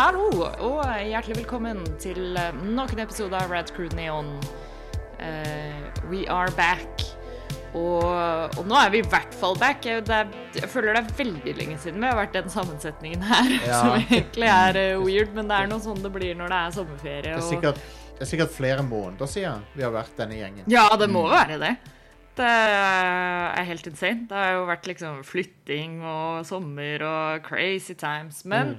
hallo og hjertelig velkommen til noen nok en episode av Rad Crew Neon. Uh, we are back. Og, og nå er vi i hvert fall back. Jeg, det er, jeg føler det er veldig lenge siden vi har vært den sammensetningen her. Ja. Som egentlig er uh, weird, men det er noe sånn det blir når det er sommerferie. Det er, sikkert, det er sikkert flere måneder siden vi har vært denne gjengen. ja, det må være det. Det er helt insane. Det har jo vært liksom flytting og sommer og crazy times. Men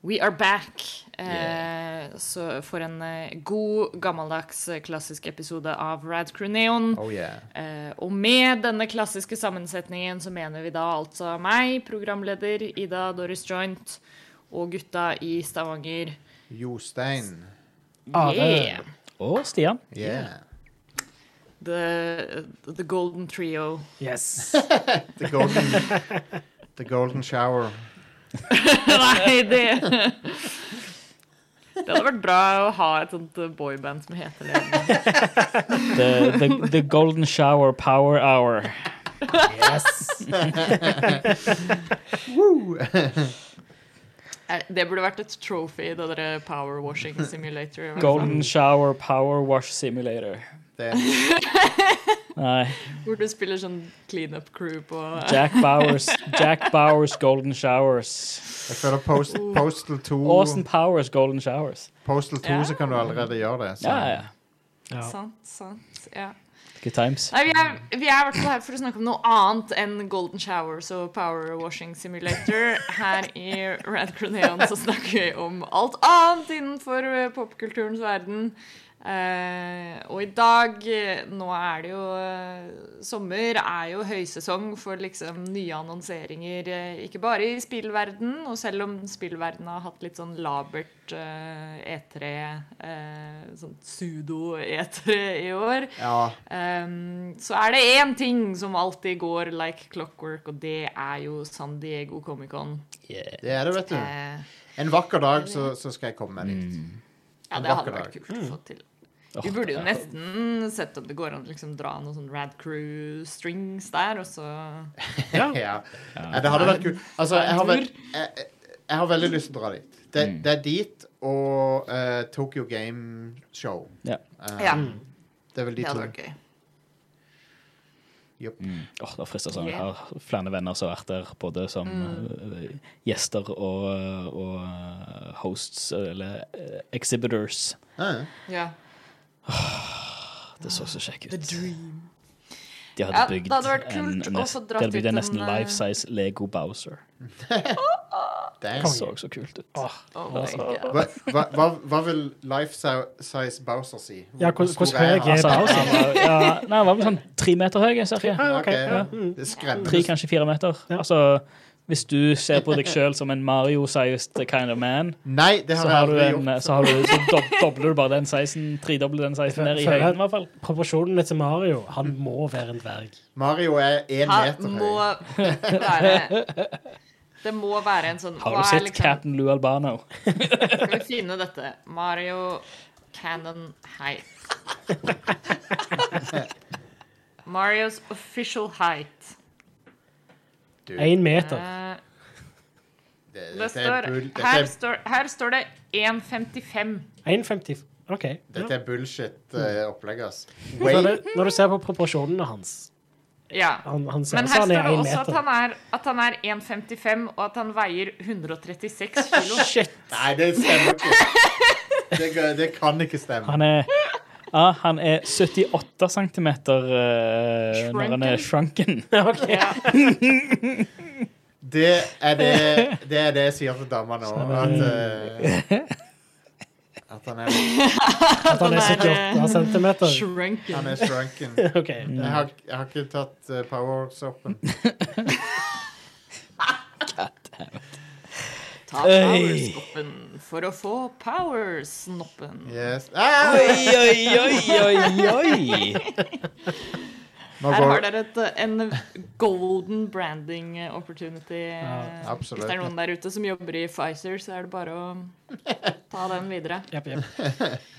we are back. Eh, så for en eh, god, gammeldags, eh, klassisk episode av Rad Crew Neon. Oh yeah. Eh, og med denne klassiske sammensetningen så mener vi da altså meg, programleder Ida Doris Joint, og gutta i Stavanger. Jostein. Yeah! Og Stian. Yeah. The, the Golden Trio. Yes. The golden, the golden shower. Nei, det Det hadde vært bra å ha et sånt eh, boyband som heter det. The, the, the Golden Shower Power Hour. yes. Eh, Det burde vært et trophy, det derre power washing simulator. Golden Shower Power Wash Simulator. Det, Nei. Hvor du spiller sånn cleanup crew på Jack Bowers, Jack Bowers Golden Showers. jeg føler post, Postal 2 Austin Powers Golden Showers. Postal 2 så kan du allerede gjøre det. Så. Ja, ja. Ja. Sant, sant. Ja. Good times. Nei, vi er, vi er i hvert fall her for å snakke om noe annet enn Golden Showers og Power Washing Simulator. Her i Rad Croneon så snakker vi om alt annet innenfor popkulturens verden. Eh, og i dag, nå er det jo eh, sommer, er jo høysesong for liksom nye annonseringer, eh, ikke bare i spillverden, og selv om spillverden har hatt litt sånn labert eh, E3, eh, sånn pseudo-E3 i år, Ja. Um, så er det én ting som alltid går like clockwork, og det er jo San Diego Comic-Con. Yeah. Det er det, vet du. Eh, En vakker dag så, så skal jeg komme med litt. ja, det hadde vært kult å få til. Vi burde jo nesten sett at det går an å liksom dra noen sånn Rad Crew-strings der, og så Ja. Ja. ja, det hadde vært kult. Altså, jeg har, veld, jeg, jeg- har veldig lyst til å dra dit. Det, Mm. det er dit og uh, Tokyo Game Show. Ja. Eh, Ja, Det er vel de det to. hadde vært gøy. Jupp. Åh, det frister sånn. Jeg har flere venner som har vært der, både som mm. gjester og, og eh, hosts, eller eh, exhibitors. Ja. Ja. Det så så kjekk The dream. De hadde Ja, bygd det hadde vært kult en, nest- de hadde bygd en en, nesten eh, life size Lego Bowser. Det så så kult ut. Oh Altså, Hva, hva, hva, vil life size Bowser si? Hvor- ja, er høy er Altså, Bowser? ja, nei, han var vel sånn tre meter høy, cirka. Ah, okay, Ok, ja. Det er. Tre, kanskje fire meter. Altså, hvis du ser på deg sjøl som en Mario-sized kind of man, Nei, det har så, jeg har du aldri en, gjort. så, har du, så dob dobler du bare den sizen, tredobler den sizen ned i Føler høyden, i hvert fall. Proporsjonene til Mario Han må være en dverg. Mario er én Han meter må høy. være Det må være en sånn Har hva du er sett liksom- Captain Lou Albano? Skal vi finne dette? Mario Cannon height. Marios official height. Du, Én meter. Eh, det, det står, er her, er, står, her står det 1,55. 1,55. OK. Dette er bullshit-opplegg, ass. Så Wait, det, når du ser på proporsjonene hans Ja. Han, han ser Men her står det også at han er, at han er 1,55, og at han veier 136 kilo. Shit. nei, det stemmer ikke. Det, det kan ikke stemme. Han er ja, han er 78 centimeter uh, når han er shrunken. OK. Det er det, det er det jeg sier til dama nå. At, uh, at han er, At han er 78 centimeter. Shrunken. han er shrunken. OK. Jeg har, jeg har ikke tatt uh, power-soppen. Ta powersnoppen for å få powersnoppen. Yes. Ah! Oi, oi, oi, oi, oi! Her har dere et, en golden branding opportunity. Ja, Hvis det er noen der ute som jobber i Pfizer, så er det bare å ta den videre. Yep, jepp.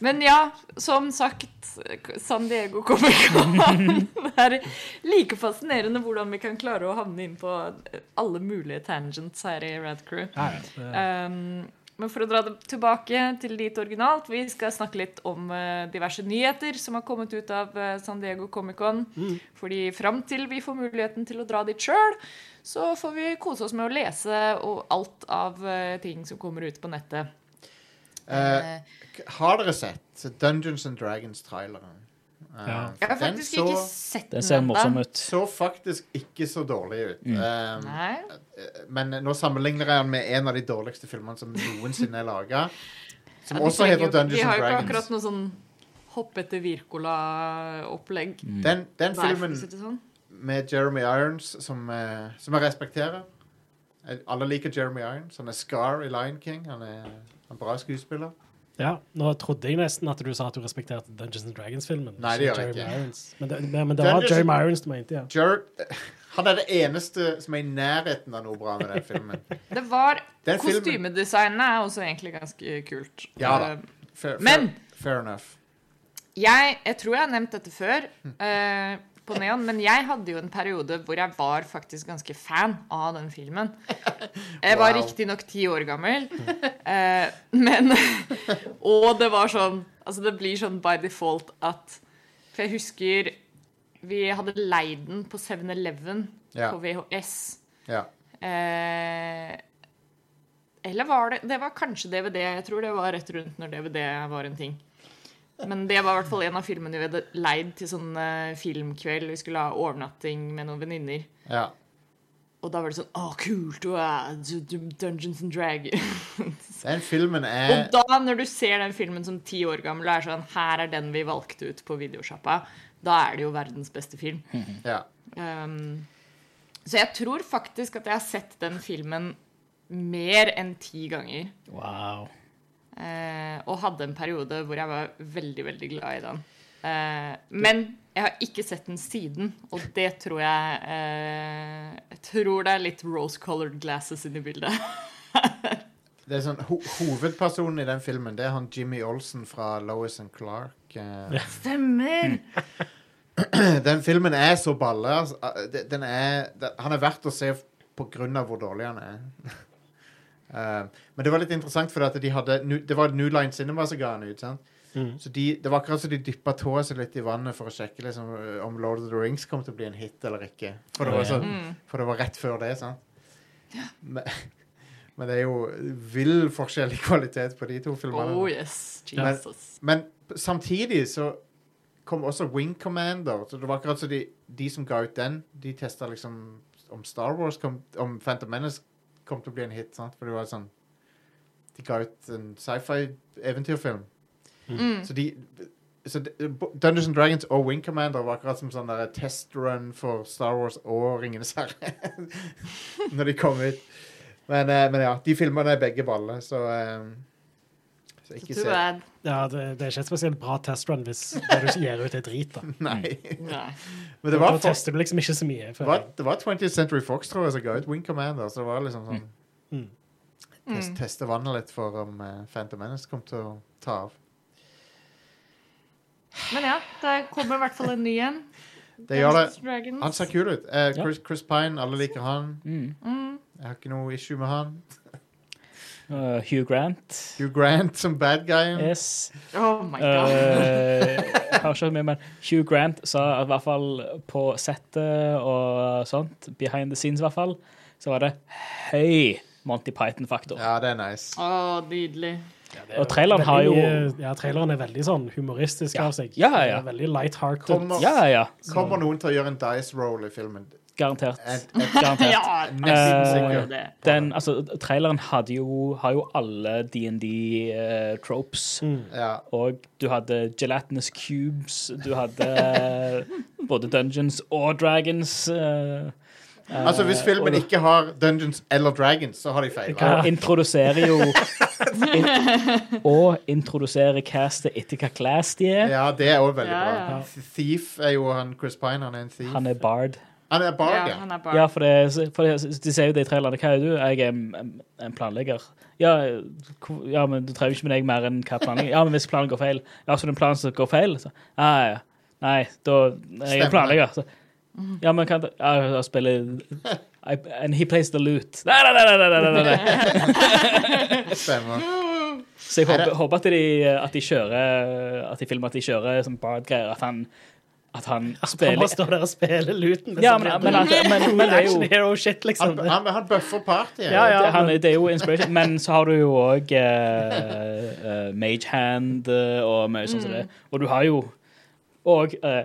Men ja, som sagt, San Diego Comic-Con. Det er like fascinerende hvordan vi kan klare å havne inn på alle mulige tangents her i Rad Crew. Ja, ja. Um, men for å dra det tilbake til dit originalt, vi skal snakke litt om eh, diverse nyheter som har kommet ut av eh, San Diego Comic-Con. Fordi fram til vi får muligheten til å dra dit sjøl, så får vi kose oss med å lese og alt av eh, ting som kommer ut på nettet. Eh, har dere sett Dungeons and Dragons-traileren? Eh, Ja. Jeg har faktisk så, ikke sett Den Den ser morsom ut. så faktisk ikke så dårlig ut. Mm. Um, men nå sammenligner jeg den med en av de dårligste filmene som noensinne er laga. Som Ja, også heter heter and Dragons. De har jo ikke akkurat noe sånn hoppete virkola Opplegg Den, den Der, filmen sånn. med Jeremy Irons, som, som jeg respekterer Alle liker Jeremy Irons. Han er Scar i Lion King. Han er en bra skuespiller. Ja, nå trodde jeg nesten at du sa at du respekterte Dungeons and Dragons-filmen. Nei, det gjør jeg ikke. Irons. Men det, men det var Dungeons- Jeremy Irons du mente, ja. Jer han er det eneste som er i nærheten av noe bra med den filmen. Det var Den Kostymedesignet er også egentlig ganske kult. Ja da. Fair, Fair, Men- fair, enough. Jeg, jeg tror jeg har nevnt dette før Hm. På Neon, men jeg hadde jo en periode hvor jeg var faktisk ganske fan av den filmen. Jeg var Wow. riktignok ti år gammel, eh, men Og det var sånn Altså, det blir sånn by default at For jeg husker vi hadde leid den på 7-Eleven Ja. på VHS. Ja. Eh, eller var det Det var kanskje DVD. Jeg tror det var rett rundt når DVD var en ting. Men det var i hvert fall en av filmene vi hadde leid til sånn eh, filmkveld. Vi skulle ha overnatting med noen venninner. ja. Og da var det sånn Å, kult! Dungeons and Dragons. Den filmen er og da, når du ser den filmen som ti år gammel og er sånn Her er den vi valgte ut på videosjappa. Da er det jo verdens beste film. ja. Um, så jeg tror faktisk at jeg har sett den filmen mer enn ti ganger. Wow. Eh, og hadde en periode hvor jeg var veldig, veldig glad i den. Eh, men jeg har ikke sett den siden, og det tror jeg eh, Jeg tror det er litt rose-colored glasses inni bildet. Det er sånn, ho Hovedpersonen i den filmen Det er han Jimmy Olsen fra Lois and Clark. eh. Stemmer! Den filmen er så balle. Altså. eh, Den er, den, han er verdt å se på grunn av hvor dårlig han er. Eh, men det var litt interessant, for at de hadde, det var New Line Cinema som ga den ut. sant? Mm. Så de, Det var akkurat som de dyppa tåa seg litt i vannet for å sjekke liksom, om Lord of the Rings kom til å bli en hit eller ikke. For det var, så, Mm. for det var rett før det, sant? Men, men det er jo vill forskjell i kvalitet på de to filmene. Oh yes, Jesus. Men samtidig så kom også Wing Commander. Så det var akkurat så de, de som ga ut den, de testa liksom om Star Wars kom, om Phantom Menace kom til å bli en hit. sant? For det var sånn De ga ut en sci-fi-eventyrfilm. Mm. Så de så de, Dungeons and Dragons og Wing Commander var akkurat som sånn der testrun for Star Wars og Ringenes herre. Når de kom ut. Men, eh, men ja, de filmene er begge baller, så eh, Så ikke Too se bad. Ja, det, det er ikke et spesielt bra testrun hvis det du gir ut, er drit. da. Nei. Nei. Men det var, da for, tester du liksom ikke så mye. det føler var, jeg. det var 20th Century Fox tror jeg som ga ut Wing Commander, så det var liksom sånn Mm. test, Teste vannet litt for om uh, Phantom Menace kom til å ta av. Men ja, det kommer i hvert fall en ny en. Det gjør det. Dungeons Dragons. Han ser kul ut. Eh, Chris, Chris Pine, alle liker han. Mm. Mm. Jeg har ikke noe issue med han. Uh, Hugh Grant. Hugh Grant som bad guy. Yes. Oh my god. uh, jeg har ikke med, men Hugh Grant sa i hvert fall på settet og sånt, behind the scenes i hvert fall, så var det høy Monty Python-faktor. Ja, det er nice. Å, nydelig. Ja, Og traileren har jo- Ja, traileren er veldig sånn humoristisk Ja. av seg. Ja, ja. Veldig light-hearted. Kommer- Ja, ja. Kommer noen til å gjøre en dice roll i filmen? Garantert. Garantert. Ja, nesten Eh, Den, altså, traileren hadde jo, har jo alle D&D-tropes. Mm. Ja. Og du hadde gelatinous cubes, du hadde både Dungeons og Dragons. Uh, Altså, hvis filmen og- ikke har Dungeons eller Dragons, så har de feila. Og introduserer jo in, Og introduserer castet etter hva class de er. Ja, det er òg veldig Ja, bra. ja. Thief er jo han Chris Pine. Han er en thief. Han er bard. Han er bard, Ja, han er bard. Ja, for, det, for det, de sier jo det i trailerne. Hva er du? Jeg er en, en- planlegger. Ja, ja, men du trenger ikke med deg mer enn hva planlegger. Ja, men hvis planen går feil. Ja, så det er en plan som går feil? Så, ah, ja. Nei, da jeg er planlegger. Så, ja, men kan ja, jeg spiller I, And he plays the loot. Nei, nei, nei! nei, nei, nei. Stemmer. Så jeg Er håper, håper at, de, at de kjører At de filmer at de kjører som bard-greier. At han, at han Han spiller må stå der og spille luten. Ja, men, men, men, men, men det er jo Action hero shit, liksom. Han, han, han buffer partyet. Ja, ja. det, han, det er jo inspiration, men så har du jo òg Mage Hand eh, og mye sånt som det. Og du har jo og eh,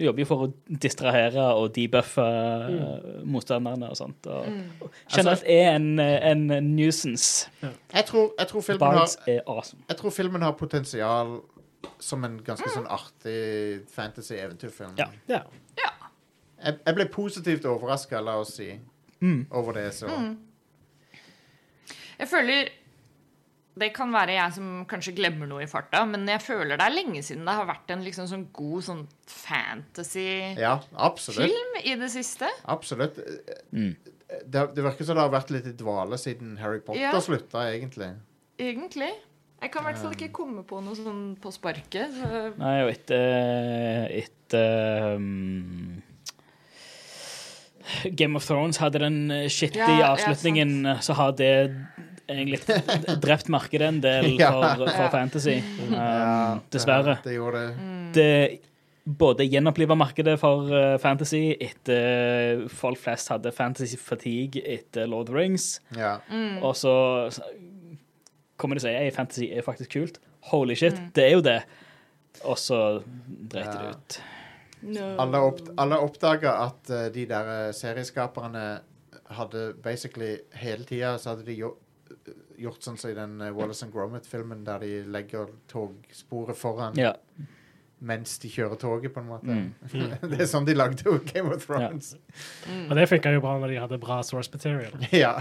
jobber jo for å distrahere og debuffe eh, motstanderne og sånt. Og, og generelt er en, eh, en nuisance. Jeg tror, jeg, tror filmen har, er awesome. jeg tror filmen har potensial som en ganske sånn artig fantasy-eventyrfilm. Ja. Ja. Jeg, jeg ble positivt overraska, la oss si, over det. Så Jeg føler Det kan være jeg som kanskje glemmer noe i farta, men jeg føler det er lenge siden det har vært en liksom sånn god sånn fantasy-film ja, absolutt. i det siste. Absolutt. Det, det virker som det har vært litt i dvale siden Harry Potter Ja. slutta, egentlig. Egentlig. Jeg kan i hvert fall ikke komme på noe sånn på sparket. Så Nei, og etter etter um, Game of Thrones hadde den eh, shitty Ja, ja, avslutningen, så har det egentlig drept markedet en del for, for Ja. fantasy. Um, Ja, dessverre. Det, gjorde det. Det både gjenoppliva markedet for eh, fantasy etter folk flest hadde fantasy fatigue etter Lord of the Rings. Ja. Og så kommer de og sier at fantasy er faktisk kult. Holy shit, det er jo det. Og så dreit de det ut. no. Alle, opp, alle oppdaga at uh, de der eh, serieskaperne hadde basically hele tida så hadde de gjort, gjort sånn som i den Wallace and Gromit-filmen, der de legger togsporet foran Ja. mens de kjører toget, på en måte. Mm. det er sånn de lagde Game of Thrones. Og det funka jo bra når de hadde bra source material. Ja.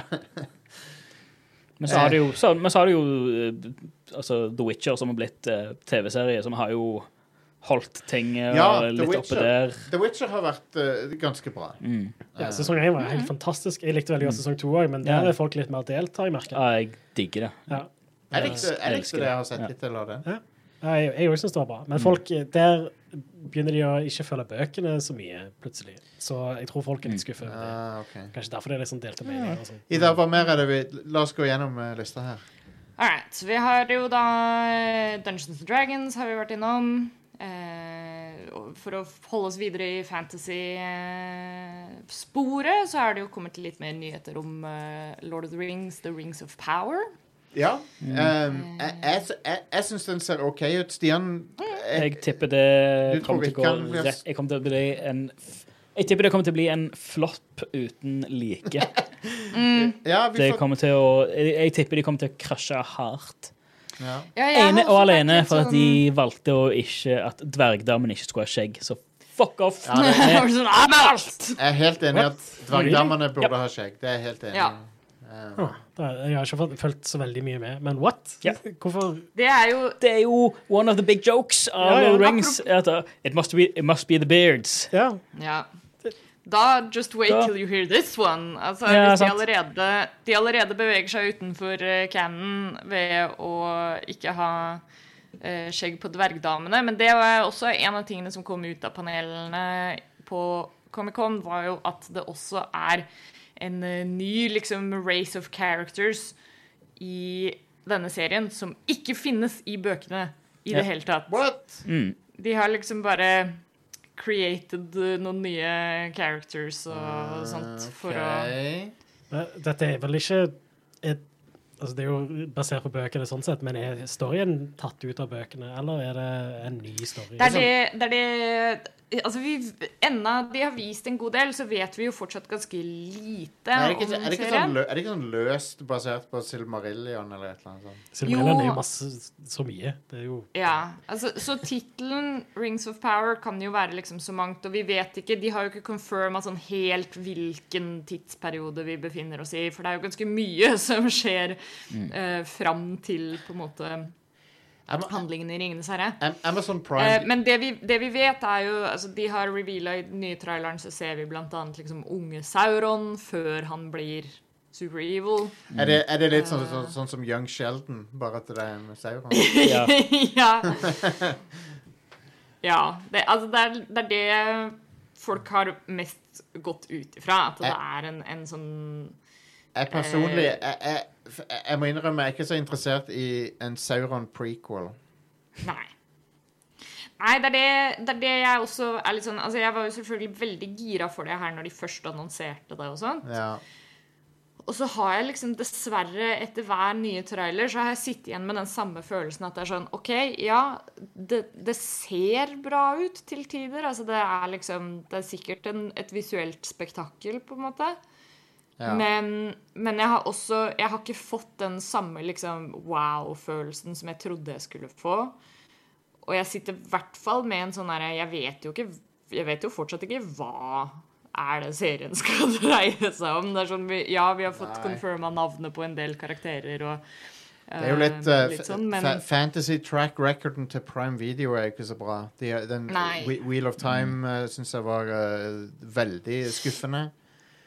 Men så har det jo, så, men så har du jo eh, altså The Witcher, som har blitt eh, TV-serie, som har jo holdt ting eh, Ja, The litt oppe Witcher. der. The Witcher har vært eh, ganske bra. Mm. Ja, sesong 1 var helt fantastisk. Jeg likte veldig godt sesong 2 òg, men der Ja. er folk litt mer delt, har jeg merket. Ja, jeg digger det. Ja. Jeg likte, jeg elsker likte det jeg har sett Ja. hittil av det. Ja, Jeg jeg òg syns det var bra. Men folk der begynner de å ikke følge bøkene så mye, plutselig. Så jeg tror folk er litt skuffet over det. Ah, okay. Kanskje derfor det er liksom delte meninger og sånn. Ida, hva mer er det vi La oss gå gjennom eh, lista her. All right. Så vi har jo da eh, Dungeons and Dragons har vi vært innom. Eh, for å holde oss videre i fantasy-sporet, så har det jo kommet litt mer nyheter om Lord of the Rings, The Rings of Power. Ja. Um, jeg jeg, jeg, jeg syns den ser OK ut. Stian Jeg, Jeg tipper det kommer til å gå rett Jeg kommer til å bli en Jeg tipper det kommer til å bli en flopp uten like. Ja, vi Det kommer til å Jeg, jeg tipper de kommer til å krasje hardt. ja. Ja, Ene og alene for at de sånn- valgte å ikke At dvergdamen ikke skulle ha skjegg. Så fuck off! Ja, det- var sånn, «Ah, men alt!» Jeg er helt enig i at dvergdamene burde ha skjegg. Det er jeg helt enig i. Ja. Da- Jeg har ikke fulgt så veldig mye med. Men what? Ja. Hvorfor Det er jo Det er jo one of the big jokes av Ja, ja. Lord of the Rings. It, must be, it must be the beards. Ja. Ja. Da just wait Da- till you hear this one. Altså, Ja, hvis de allerede, de allerede beveger seg utenfor uh, canon ved å ikke ha uh, skjegg på dvergdamene. Men det var også en av tingene som kom ut av panelene på Comic-Con, var jo at det også er en eh, ny liksom, race of characters i denne serien som ikke finnes i bøkene i Ja. det hele tatt. what? Mm. De har liksom bare created uh, noen nye characters og sånt for å Dette er vel ikke et, altså Det er jo basert på bøkene, sånn sett, men er storyen tatt ut av bøkene, eller er det en ny story? Det er det, det, er det Altså, vi, enda de har vist en god del, så vet vi jo fortsatt ganske lite Er det, ikke, om er, det ikke serien. sånn, lø- er det ikke sånn løst basert på Silmarillion eller et eller annet sånt? Silmarillion er Jo. masse så mye. Det er jo Ja, altså, Så tittelen 'Rings of Power' kan jo være liksom så mangt, og vi vet ikke De har jo ikke confirma sånn helt hvilken tidsperiode vi befinner oss i, for det er jo ganske mye som skjer Mm. eh, fram til på en måte handlingen i Ringenes herre. Am Amazon Eh, Prime men det vi, det vi vet, er jo altså De har reveala i den nye traileren, så ser vi annet liksom unge Sauron før han blir super evil. er, det, er det litt sånn, Eh. sånn, sånn som Young Sheldon, bare at det er en Sauron? Ja. ja. ja. Det, altså, det, er, det er det folk har mest gått ut ifra. At det er en, en sånn Jeg personlig Eh. jeg, jeg, jeg må innrømme jeg er ikke så interessert i en Sauron prequel. Nei. Nei, det er det, det er det jeg også er litt sånn Altså, jeg var jo selvfølgelig veldig gira for det her når de først annonserte det og sånt. Ja. Og så har jeg liksom dessverre etter hver nye trailer så har jeg sittet igjen med den samme følelsen at det er sånn OK, ja, det, det ser bra ut til tider. Altså det er liksom Det er sikkert en, et visuelt spektakkel, på en måte. Ja. Men, men jeg har også Jeg har ikke fått den samme liksom wow-følelsen som jeg trodde jeg skulle få. Og jeg sitter i hvert fall med en sånn herre Jeg vet jo ikke Jeg vet jo fortsatt ikke hva er det serien skal dreie seg om. Det er sånn, vi, ja, vi har fått confirma navnet på en del karakterer og Det er jo litt, eh, uh, litt sånn, men Fantasy track recorden til Prime Video er ikke så bra. De, den Nei. Wheel of Time uh, syns jeg var uh, veldig skuffende.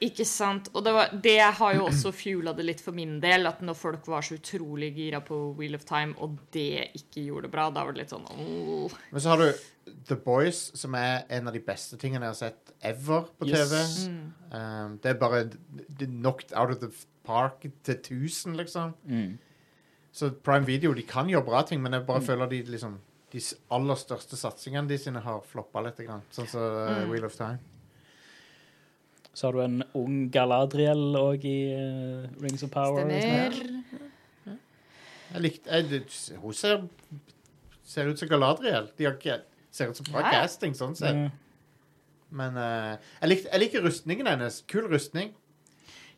Ikke sant. Og det, var, det har jo også fuela det litt for min del, at når folk var så utrolig gira på Wheel of Time, og det ikke gjorde det bra, da var det litt sånn åh. Men så har du The Boys, som er en av de beste tingene jeg har sett ever på Yes. TV. Um, det er bare det er knocked out of the park til 1000, liksom. Mm. Så Prime Video de kan gjøre bra ting, men jeg bare føler de liksom de aller største satsingene de sine har floppa litt. Grann. Sånn som uh, Wheel of Time. Så har du en ung Galadriel òg i uh, Rings of Power. Stemmer. Jeg likte jeg, Hun ser, ser ut som Galadriel. De har ikke, ser ut som bra Ja. casting, sånn sett. Mm. Men uh, jeg, likte, jeg liker rustningen hennes. Kul rustning.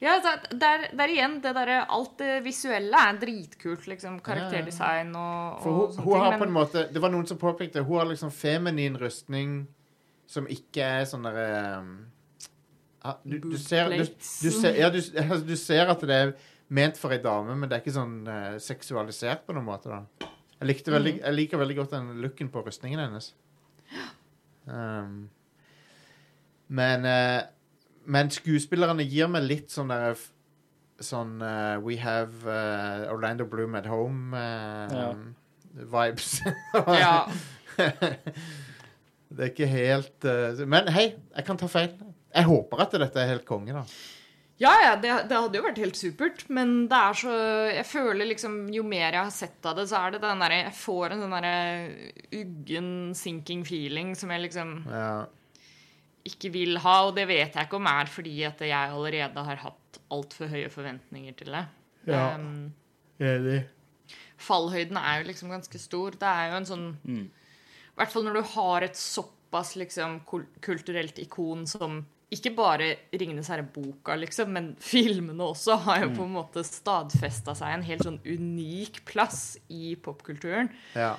Ja, der, der er igjen det derre Alt det visuelle er dritkult, liksom. Karakterdesign og, For og hun, sånne hun har ting. på en måte Det var noen som påpekte Hun har liksom feminin rustning som ikke er sånn derre um, ah, du, du, ser, du, du, ser, ja, du, altså, du ser at det er ment for ei dame, men det er ikke sånn eh, seksualisert på noen måte. da jeg, likte veldig, Mm. jeg liker veldig godt den looken på rustningen hennes. Um, men eh, Men skuespillerne gir meg litt sånn der Sånn eh, We have eh, Orlando Bloom at home eh, ja. Det er ikke helt uh, Men hei, jeg kan ta feil. Jeg håper at dette er helt konge, da. Ja, ja, det, det hadde jo vært helt supert, men det er så Jeg føler liksom Jo mer jeg har sett av det, så er det den derre Jeg får en sånn derre uggen, sinking feeling som jeg liksom Ja. ikke vil ha, og det vet jeg ikke om er fordi at jeg allerede har hatt altfor høye forventninger til det. Ja. Um, Enig. fallhøyden er jo liksom ganske stor. Det er jo en sånn Mm. I hvert fall når du har et såpass liksom kulturelt ikon som ikke bare 'Ringenes herre'-boka, liksom, men filmene også har jo på en måte stadfesta seg en helt sånn unik plass i popkulturen. Ja.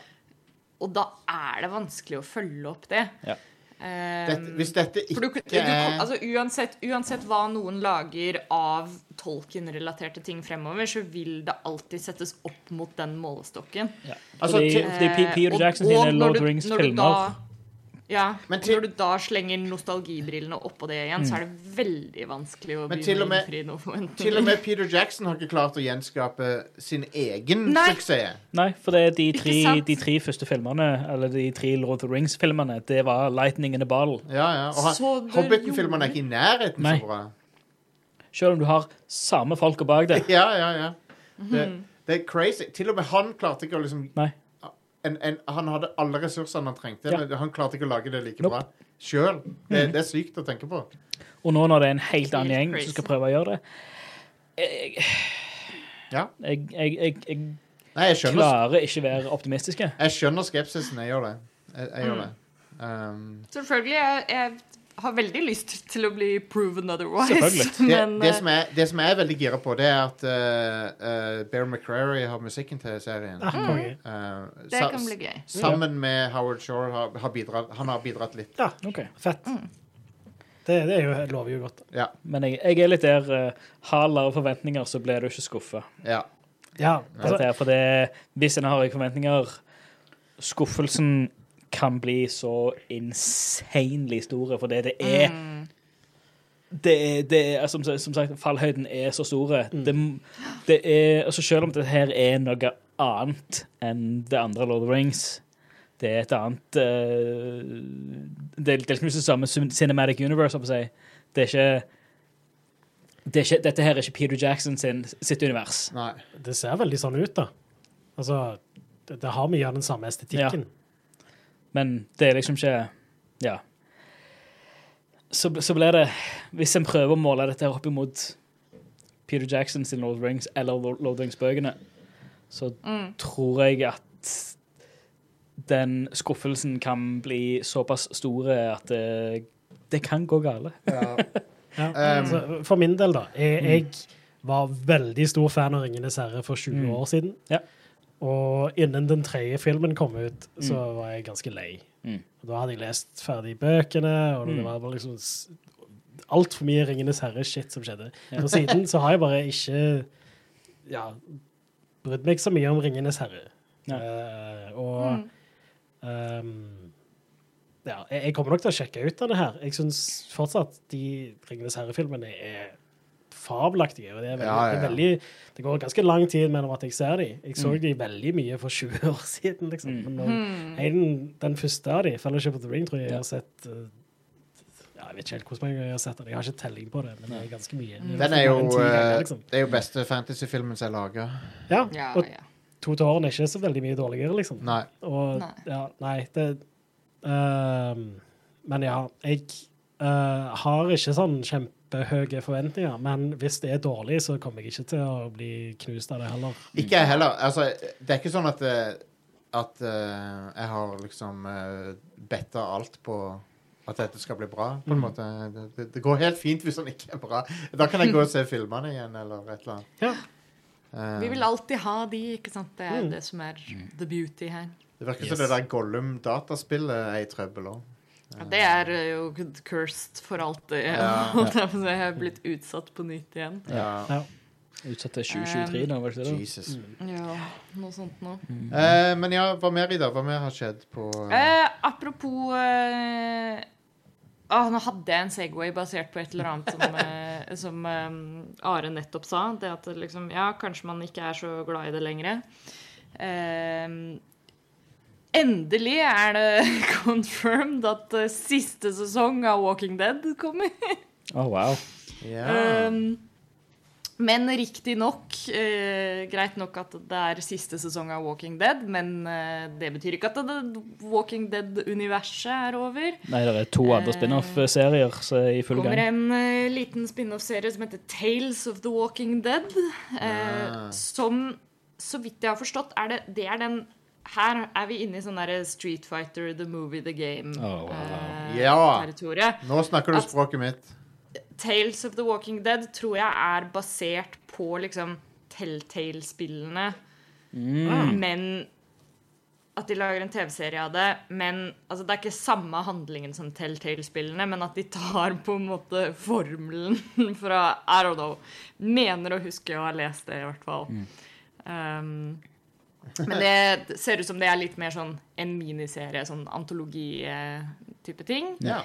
Og da er det vanskelig å følge opp det. Ja. Um, Dette, hvis dette ikke du, du, altså, uansett, uansett hva noen lager av Tolkien-relaterte ting fremover, så vil det alltid settes opp mot den målestokken. Ja. Altså, fordi, fordi Peter Eh, Jackson og sine Lord of the Rings-filmer Ja, Men til- når du da slenger nostalgibrillene oppå det igjen, så er det veldig vanskelig å Men begynne til å innfri noen forventninger. Til og med Peter Jackson har ikke klart å gjenskape sin egen Nei. suksess. Nei, for det er de tre, de tre første filmene, eller de tre Lord of the Rings-filmene, det var Lightning in a Bottle. Ja, ja. Og Hobbiten-filmene er ikke i nærheten Nei. så bra. Selv om du har samme folka bak det. Ja, ja, ja. Mhm. Det, det er crazy. Til og med han klarte ikke å liksom Nei. En, en, Han hadde alle ressursene han trengte, Ja. men han klarte ikke å lage det like Nope. bra sjøl. Det, det er sykt å tenke på. Og nå når det er en helt annen gjeng som skal prøve å gjøre det Jeg, Ja. jeg, jeg, jeg, jeg Nei, jeg skjønner, klarer ikke være optimistiske. jeg skjønner skepsisen. Jeg gjør det. Jeg, jeg Mm. gjør det. Um, Selvfølgelig. Jeg, jeg har veldig lyst til å bli proven otherwise. Selvfølgelig. det, Men det, eh, som er, det som jeg er veldig gira på, det er at uh, uh, Bear McCrary har musikken til serien. Mm. konge. Uh, det sa- kan bli gøy. Sammen med Howard Shore har, har bidratt, han har bidratt litt. Ja, Ok. fett. Det, det er jo, lover jo godt. Ja. Men jeg, jeg er litt der uh, Har lave forventninger, så blir du ikke skuffa. ja. Ja, altså, For det, hvis en har høye forventninger, skuffelsen kan bli så insanely store, for det det er det er, det er som, som sagt, fallhøyden er så store. Det, det er, altså Selv om dette her er noe annet enn det andre Lord of the Rings Det er et annet uh, Det er litt liksom det samme cinematic universe, si. Det er ikke det er ikke, dette her er ikke Peter Jackson sin, sitt univers. Nei. Det ser veldig sånn ut, da. Altså, det, det har mye av den samme estetikken. Men det er liksom ikke Ja. Så, så blir det Hvis en prøver å måle dette her opp imot Peter Jackson sin Lord Rings eller Lord of Rings-bøkene, så tror jeg at den skuffelsen kan bli såpass store at det, det kan gå gale. Ja. Ja. Um, for min del, da. Jeg, jeg var veldig stor fan av 'Ringenes herre' for 20 Mm. år siden. Ja. Og innen den tredje filmen kom ut, så var jeg ganske lei. Mm. Og da hadde jeg lest ferdig bøkene, og det Mm. var bare liksom altfor mye 'Ringenes herre'-shit som skjedde. Ja. Og siden så har jeg bare ikke ja, brydd meg så mye om 'Ringenes herre'. Ja. Uh, og Mm. um, ja, jeg, jeg kommer nok til å sjekke ut denne her. Jeg syns fortsatt de 'Ringenes herre'-filmene er fabelaktige. Og det, er veldig, Ja, ja, Det, er veldig, det går ganske lang tid mellom at jeg ser dem. Jeg så Mm. dem veldig mye for 20 år siden. liksom. Mm. Men nå, Hmm. en, den første av dem, 'Fellowship of the Ring', tror jeg jeg har sett eh, ja, Jeg vet ikke helt hvor mange jeg har sett den. Jeg har ikke telling på det, men det er ganske mye. Mm. Den er jo, ganger, eh, liksom. det er jo beste fantasyfilmen som er laga. Ja, og. To tårn er ikke så veldig mye dårligere, liksom. Nei. Og Nei. ja, nei, det uh, Men ja, jeg uh, har ikke sånn kjempehøye forventninger. Men hvis det er dårlig, så kommer jeg ikke til å bli knust av det heller. Ikke jeg heller. Altså, det er ikke sånn at, eh, at uh, jeg har liksom uh, betta alt på at dette skal bli bra, på en måte. Det, det, det går helt fint hvis den ikke er bra. Da kan jeg gå og se filmene igjen, eller et eller annet. Ja. Uh, Vi vil alltid ha de, ikke sant? Det er Mm. det som er the beauty her. det virker Yes. som det der Gollum-dataspillet er i trøbbel òg. Ja, det er eh, jo cursed for alltid. Ja. holdt jeg er blitt utsatt på nytt igjen. Ja. Ja. Utsatt til 2023 da, var det ikke det? Jesus. Ja, noe sånt noe. Eh, men ja, hva mer, Ida? Hva mer har skjedd på Eh, apropos eh, ah, Nå hadde jeg en Segway basert på et eller annet som, eh, som eh, Are nettopp sa. Det at liksom, ja, kanskje man ikke er så glad i det lenger. Eh, endelig er det confirmed at eh, siste sesong av Walking Dead kommer. Å, wow. Yeah. Um, men riktignok uh, Greit nok at det er siste sesong av Walking Dead, men uh, det betyr ikke at det Walking Dead-universet er over. Nei, det er to andre uh, spin-off-serier som er i full kommer gang. en uh, liten spin-off-serie som heter Tales of the Walking Dead. eh, Ah. Som, så vidt jeg har forstått, er det, det er den Her er vi inne i sånn derre Street Fighter, The Movie, The Game. Oh, wow. eh, Ja. Nå snakker du at- språket mitt. Tales of the Walking Dead tror jeg er basert på liksom Telltale-spillene. Mm. Men at de lager en TV-serie av det. Men altså, det er ikke samme handlingen som Telltale-spillene, men at de tar på en måte formelen fra I don't know. Mener å huske å ha lest det, i hvert fall. Um, men det ser ut som det er litt mer sånn en miniserie, sånn antologi-type ting. Ja.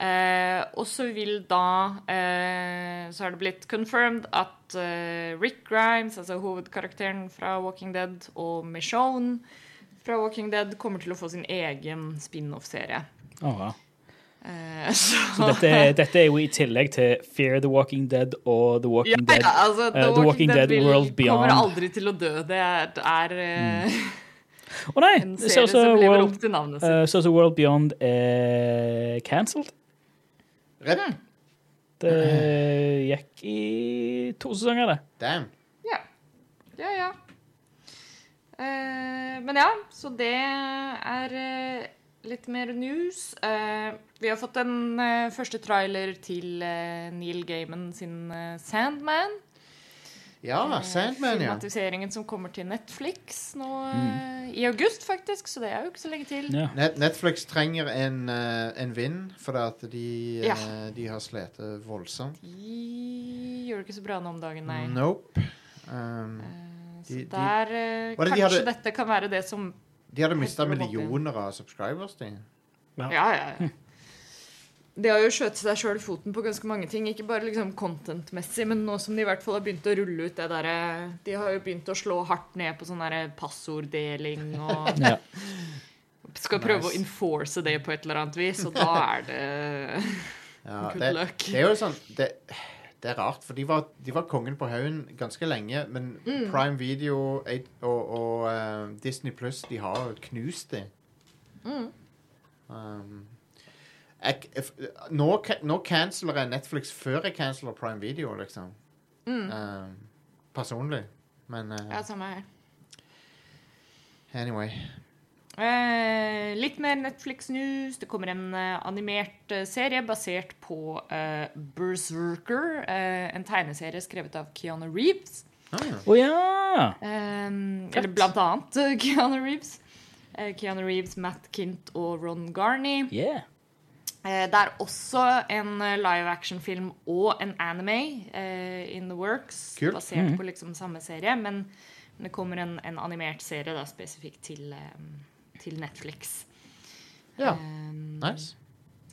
Eh, og så vil da eh, Så har det blitt confirmed at eh, Rick Grimes, altså hovedkarakteren fra Walking Dead, og Michonne fra Walking Dead kommer til å få sin egen spin-off-serie. Oh, wow. Eh, så Så dette er, dette er jo i tillegg til Fear the Walking Dead og The ja, Walking Dead. ja, altså, The, uh, The Walking, Walking Dead, Dead World Beyond. kommer aldri til å dø. Det er, er mm. Å nei! en serie ser lever World, opp til navnet sitt. eh, så ut World Beyond er cancelled. Redden? Det gikk i to sesonger, det. Damn. Ja. Ja, ja. Uh, men ja, så det er eh, litt mer news. Uh, vi har fått den uh, første trailer til uh, Neil Gaiman sin Sandman. Ja, Sandman, ja. Filmatiseringen som kommer til Netflix nå mm. i august, faktisk. Så det er jo ikke så lenge til. Ja. Net Netflix trenger en, en vind, fordi at de, Ja. de har slitt voldsomt. De gjør det ikke så bra nå om dagen, nei. Nope. Um, så De- de- der de, det de Kanskje hadde- dette kan være det som De hadde mista millioner av subscribers, de. Ja, ja, ja. De har jo skjøtt seg sjøl foten på ganske mange ting. Ikke bare liksom content-messig, men nå som de i hvert fall har begynt å rulle ut det derre De har jo begynt å slå hardt ned på sånn derre passorddeling og Ja. skal prøve Nice. å enforce det på et eller annet vis, og da er det Ja, good det, luck. det er jo sånn det, det er rart, for de var, de var kongen på haugen ganske lenge, men Mm. Prime Video og, og uh, Disney Pluss, de har knust det. Mm. Um, jeg, if, nå, nå canceler jeg Netflix før jeg canceler Prime Video, liksom. Um, personlig. Men Mm. Ja, samme her. anyway. Eh, litt mer Netflix-news. Det kommer en eh, animert eh, serie basert på eh, Berserker. eh, en tegneserie skrevet av Keanu Reeves. Ah, ja. Oh, ja! Eh, eller blant annet Keanu Reeves. Eh, Keanu Reeves, Matt Kint og Ron Garney. Yeah. Eh, det er også en live action-film og en anime eh, in the works. Kult. Basert på liksom samme serie. Men, men det kommer en, en animert serie da, spesifikt til, eh, til Netflix. ja. Um, Nice.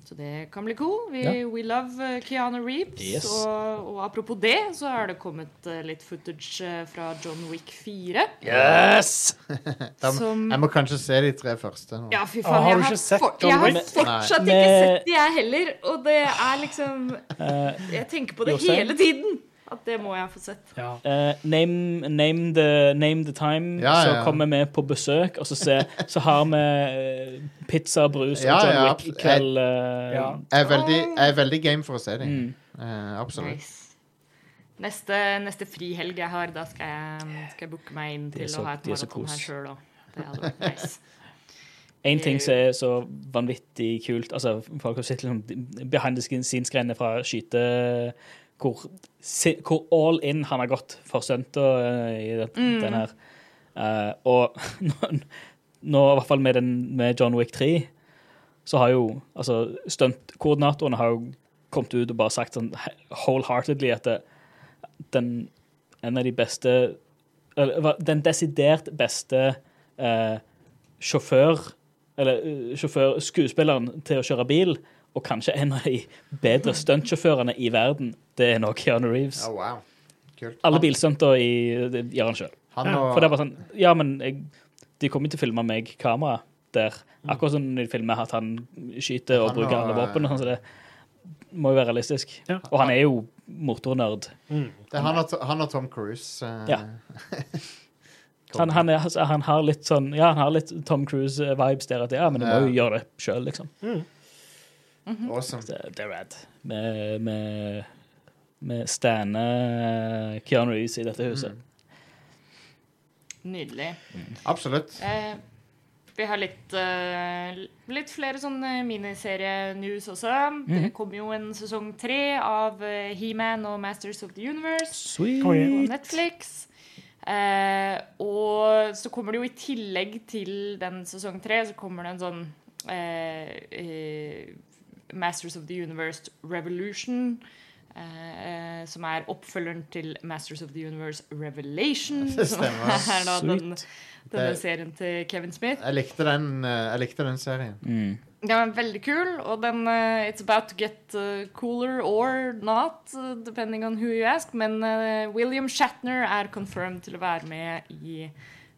Så det kan bli cool. We, Ja. we love eh, Keanu Reeves. Yes. Og, og apropos det, så har det kommet eh, litt footage eh, fra John Wick 4. Yes! Da, Som- Jeg må kanskje se de tre første nå. Ja, fy faen. Oh, har jeg du har, ikke sett for, John jeg har fortsatt Nei. ikke sett de, jeg heller. Og det er liksom Eh, Jeg tenker på det hele tiden. At det må jeg få sett. Ja. Uh, name, name, the, name the time, Ja, så ja. kommer vi på besøk, og så, se, så har vi eh, pizza, brus og Ja, John ja, Wick-kveld. eh, Ja. Jeg er veldig, jeg er veldig game for å se dem. Mm. Uh, absolutt. Nice. Neste, neste frihelg jeg har, da skal jeg, skal jeg booke meg inn til så- å ha et det så maraton her sjøl òg. Det hadde vært nice. En ting som er så vanvittig kult altså Folk har sett liksom behind the scenes-greiene fra skyte hvor, hvor all in han har gått for stunta uh, i den, Mm. den her. Uh, og nå, nå, i hvert fall med, den, med John Wick 3, så har jo altså stuntkoordinatorene har jo kommet ut og bare sagt sånn wholeheartedly at det, den en av de beste eller, Den desidert beste uh, sjåfør Eller eh, sjåfør, skuespilleren til å kjøre bil, og kanskje en av de bedre stuntsjåførene i verden, det er nå Keanu Reeves. Oh, wow. Kult. Alle bilstunter gjør han sjøl. For det er bare sånn Ja, men jeg, de kommer til å filme meg kamera der. Akkurat som sånn de filmer at han skyter og Han bruker og- alle våpen. og sånn, så det må jo være realistisk. Ja. Og han er jo motornerd. Mm. det er han, og, han og Tom Cruise. Uh... Ja. Han, han, er, altså, han har litt sånn Ja, han har litt Tom Cruise-vibes der at ja, men du må jo gjøre det sjøl, liksom. Awesome. Det, det er rad. Med, med, med stander Keanu Reeves i dette huset. Nydelig. Absolutt. Eh, vi har litt, eh, litt flere sånne miniserie-news også. Det kommer jo en sesong tre av eh, He-Man og Masters of the Universe Sweet. på Netflix. Eh, og så kommer det jo i tillegg til den sesong tre, så kommer det en sånn eh, eh, Masters of the Universe Revolution. Eh, som er oppfølgeren til Masters of the Universe Revelation. Det som stemmer. er da den, denne Det- serien til Kevin Smith. Jeg likte den, eh, jeg likte den serien. Mm. Den var veldig kul, og den uh, It's about to get uh, cooler or not, depending on who you ask. Men William Shatner er confirmed til å være med i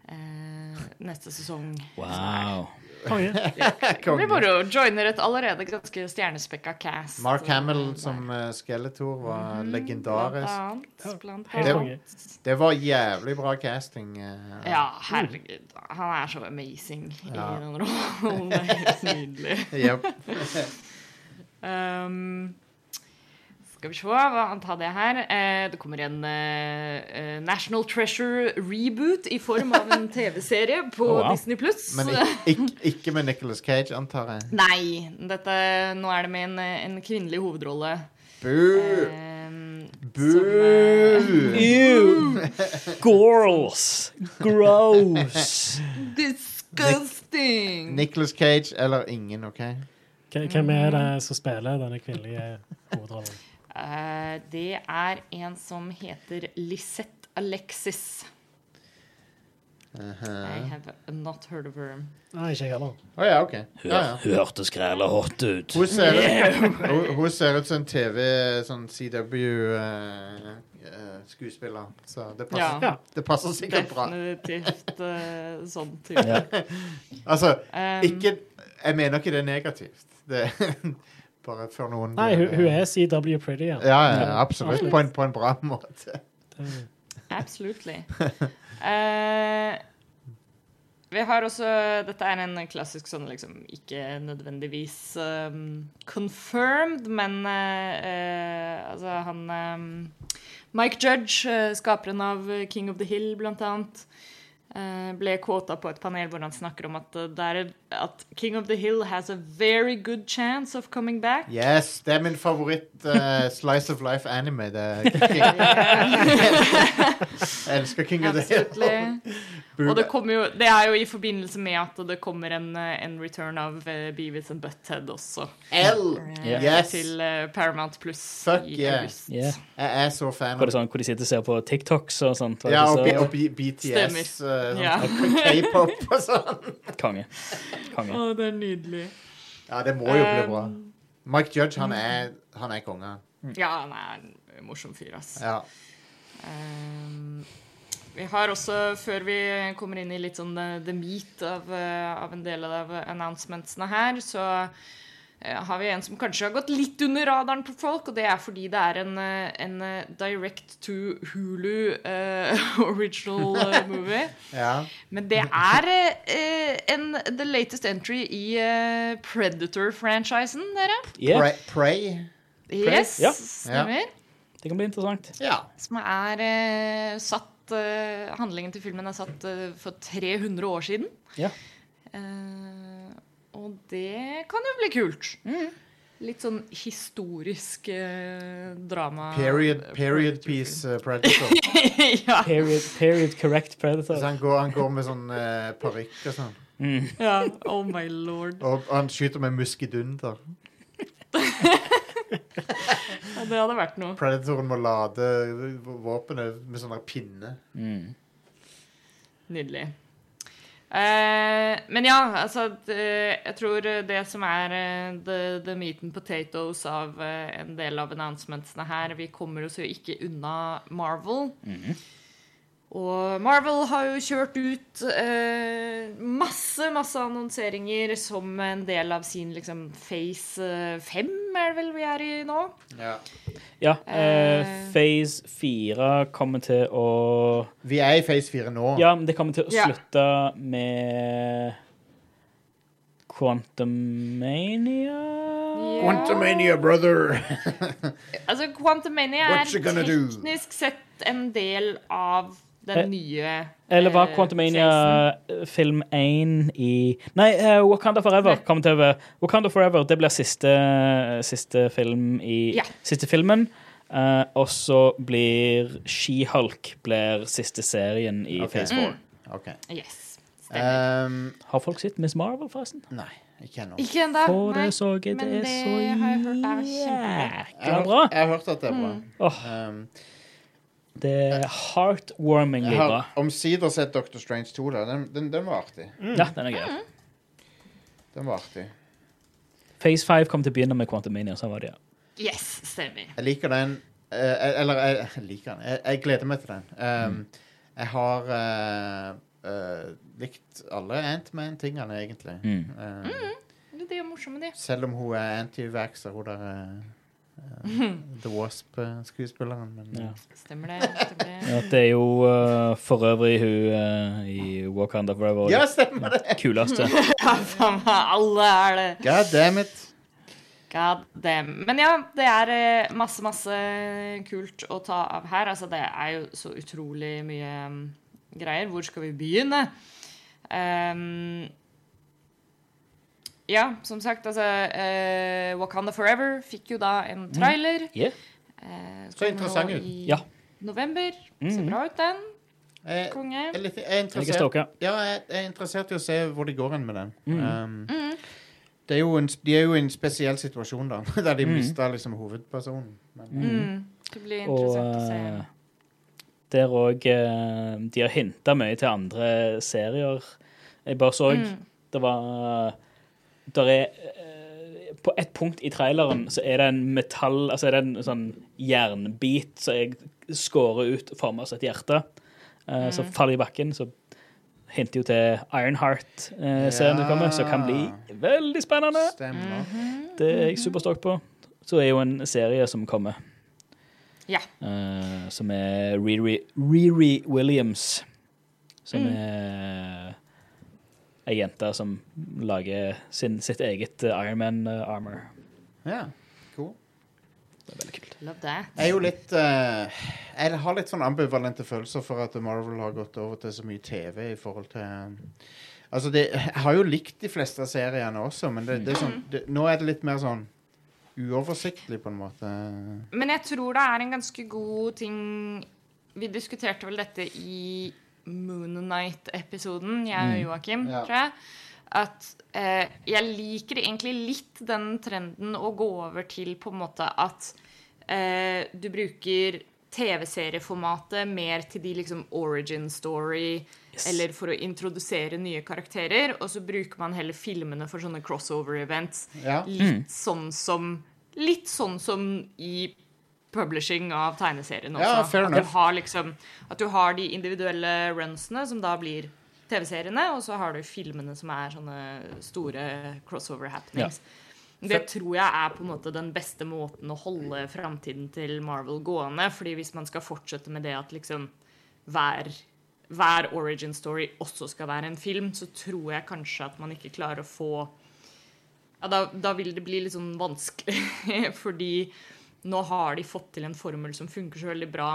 eh, neste sesong. Wow. Konge. Det blir moro. Joiner et allerede ganske stjernespekka cast. Mark Hamill som uh, Skeletor var Blant legendarisk. annet. Blant annet. Det- Det var jævlig bra casting. Uh, Ja, herregud. Han er så amazing Ja. i den rollen. Det er helt nydelig. Jep. Um, skal vi se, hva han tar det her? Eh, det kommer en eh, eh, National Treasure reboot i form av en TV-serie på Oh, wow. Disney Pluss. Men ikke, ikke, ikke med Nicolas Cage, antar jeg. Nei, dette, nå er det med en, en kvinnelig hovedrolle. Boo! Eh, Boo! som, eh, Ew! Girls! Gross! disgusting! Nicolas Cage eller ingen, OK? Hvem er det som spiller denne kvinnelige hovedrollen? Eh, det er en som heter Lisette Alexis. I have not heard of her. Nei, ikke jeg heller. Oh, ja, OK. Ja, ja. Hun hørtes græla hot ut. Hun ser, hun, hun ser ut som en TV, sånn CW-skuespiller. så det passer, Ja. Det passer sikkert bra. Definitivt eh, sånn type. Ja. Altså, Um, ikke Jeg mener ikke det er negativt. Det Bare før noen Nei, hun, hun er CW Pretty, ja. Ja, ja, absolutt. På en, på en bra måte. Absolutely. Uh, vi har også Dette er en klassisk sånn liksom ikke nødvendigvis um, confirmed, men eh, eh, altså han um, Mike Judge, skaperen av King of the Hill, blant annet, eh, ble kåta på et panel hvor han snakker om at, det er, at King of the Hill has a very good chance of coming back. Yes, det er min favoritt eh, Slice of Life anime. Det er King. Jeg elsker King of the Hill. Og det, jo, det er jo i forbindelse med at det kommer en, eh, en return av uh, Beavis and Butthead også. L! eh, Yes! Til uh, Paramount Pluss Fuck i yeah. august. Yeah. Jeg er så fan av det sånn hvor de sitter og ser på TikToks og sånt? Ja, og, så- B og BTS. Stemmer. eh, sånn, yeah. K-pop og sånn. Konge. Konge. Å, det er nydelig. Ja, det må jo bli bra. Um, Mike Judge, han er, han er konge. Ja, han er en morsom fyr, ass. Ja. Um, vi har også, før vi kommer inn i litt sånn the, the meat av, eh, av en del av announcementsene her, så eh, har vi en som kanskje har gått litt under radaren på folk, og det er fordi det er en, eh, en eh, direct to Hulu uh, original eh, movie. ja. Men det er uh, en the latest entry i uh, Predator-franchisen, dere. Yeah. Prey. Prey. Yes, Ja. stemmer. Det kan bli interessant. Ja. Som er eh, satt eh, Handlingen til filmen er satt eh, for 300 år siden. Ja. Eh, og det kan jo bli kult. Mm. Litt sånn historisk eh, drama. Period, period piece uh, Predator. ja, Period, period correct Så predator. han, går, han går med sånn uh, parykk og sånn. Mm. ja. Oh my lord. Og han skyter med muskedunder. Ja, det hadde vært noe. Predatoren må lade våpenet med sånn der pinne. Mm. Nydelig. Eh, men ja, altså Jeg tror det som er eh, the, the meat and potatoes av eh, en del av announcementsene her Vi kommer oss jo ikke unna Marvel. Og Marvel har jo kjørt ut eh, masse, masse annonseringer som en del av sin liksom Phase eh, 5, er det vel vi er i nå? Ja. Ja, eh, Eh. Phase 4 kommer til å Vi er i Phase 4 nå. Ja, men det kommer til å Ja. slutte med Quantumania Quantumania, brother! Altså, Quantumania er teknisk sett en del av den Eh, nye Eller var eh, Quantumania eh, film 1 i Nei, uh, Wakanda Forever Nei. kommer til å være Wakanda Forever det blir siste, siste film i Ja. Siste filmen. Uh, og så blir She-Hulk blir siste serien i okay. Phase 4. OK. Yes. Um, Har folk sett Miss Marvel, forresten? nei, ikke ennå. Ikke ennå. For nei. det så jeg, det er det så har jeg hørt er Jeg jækla har, bra. jeg har hørt at det er bra. Åh, Um, det er heartwarmingly jeg bra. har omsider sett Doctor Strange 2. Da. Den, den, den var artig. Ja, den er gøy. Den var artig. Phase 5 kom til å begynne med Quantumania, så var det ja. Yes, stemmer. Jeg liker den. eh, eller jeg, jeg liker den. Jeg, jeg gleder meg til den. Um, Jeg har eh, eh, likt alle Antman-tingene, egentlig. Mm. Um, Det er morsomt, det. Selv om hun er anti-vaxxer, hun der eh, eh, The Wasp-skuespilleren. Men Ja. Stemmer det. Stemmer det. Ja, det er jo uh, for øvrig hun uh, i Wakanda Forever. ja, stemmer det! Kuleste. Ja, faen meg, alle er det. God damn it. God damn. Men ja, det er eh, masse, masse kult å ta av her. Altså, det er jo så utrolig mye um, greier. Hvor skal vi begynne? Ehm, ja, som sagt, altså uh, Wakanda Forever fikk jo da en trailer. Yeah. Uh, Så interessant ut. Ja. november. Ser Mhm. bra ut, den. Konge. jeg, er litt- jeg er Jeg er. Ja, jeg, er interessert i å se hvor de går hen med den. Mm. Um, mm. det er jo en, de er jo i en spesiell situasjon, da, der de Mm. mista liksom hovedpersonen. Men, Mm. Det blir Og interessant å se. uh, Der òg De har hinta mye til andre serier. Jeg bare så Det var Der er eh, På et punkt i traileren så er det en metall Altså er det en sånn jernbit som jeg skårer ut forma som et hjerte. Uh, mm. Så faller i bakken. Så hinter jo til Ironheart-serien Ja. som kommer, som kan bli veldig spennende. Stemmer. Det er jeg superstolt på. Så er jo en serie som kommer, Ja. Uh, som er Riri, Riri Williams. Som er ei jente som lager sin, sitt eget eh, Ironman-armor. Ja, cool. Det er veldig kult. Love that. Jeg er jo litt uh, Jeg har litt sånn ambivalente følelser for at Marvel har gått over til så mye TV i forhold til Altså, det, Jeg har jo likt de fleste av seriene også, men det, det er sånn, det, nå er det litt mer sånn uoversiktlig, på en måte. Men jeg tror det er en ganske god ting Vi diskuterte vel dette i Moonnight-episoden, jeg og Joakim, Ja. tror jeg. At eh, jeg liker egentlig litt den trenden å gå over til på en måte at eh, du bruker TV-serieformatet mer til de liksom origin story, eller for å introdusere nye karakterer, og så bruker man heller filmene for sånne crossover events. Ja. Litt sånn som Litt sånn som i publishing av tegneserien også. Ja, fair at, du har liksom, at du har de individuelle runsene, som da blir TV-seriene, og så har du filmene som er sånne store crossover happenings. Det tror jeg er på en måte den beste måten å holde framtiden til Marvel gående. fordi hvis man skal fortsette med det at liksom hver, hver origin story også skal være en film, så tror jeg kanskje at man ikke klarer å få ja, da, da vil det bli litt sånn vanskelig. Fordi nå har de fått til en formel som funker så veldig bra.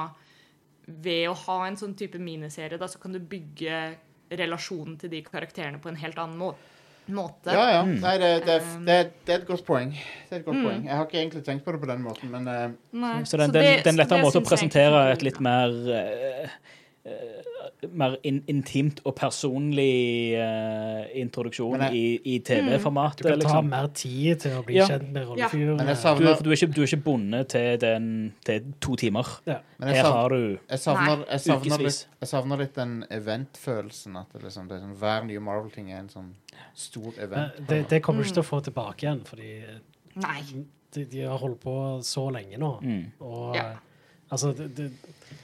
Ved å ha en sånn type miniserie, da, så kan du bygge relasjonen til de karakterene på en helt annen må måte. Ja, ja. Nei, det, det, det, det er et godt poeng. Det er et godt poeng. Jeg har ikke egentlig tenkt på det på den måten, men uh... Nei, Så den, så den, det- er en lettere måte å presentere et litt mer uh, eh, mer in, intimt og personlig uh, introduksjon jeg- i, i TV-formatet. Du kan ta Liksom. mer tid til å bli Ja. kjent med Men rollefigurene. jeg Du, savner, er- du, er ikke, du er ikke bundet til, den, til to timer. Ja. men jeg Her savner, har du jeg savner, jeg savner, litt, jeg savner litt den event-følelsen. At det liksom, det er sånn, hver nye Marvel-ting er en sånn stor Men event. Det, det kommer du ikke til å få tilbake igjen, fordi Nei. de, de har holdt på så lenge nå. Mm. Og Ja. altså det, det, eh,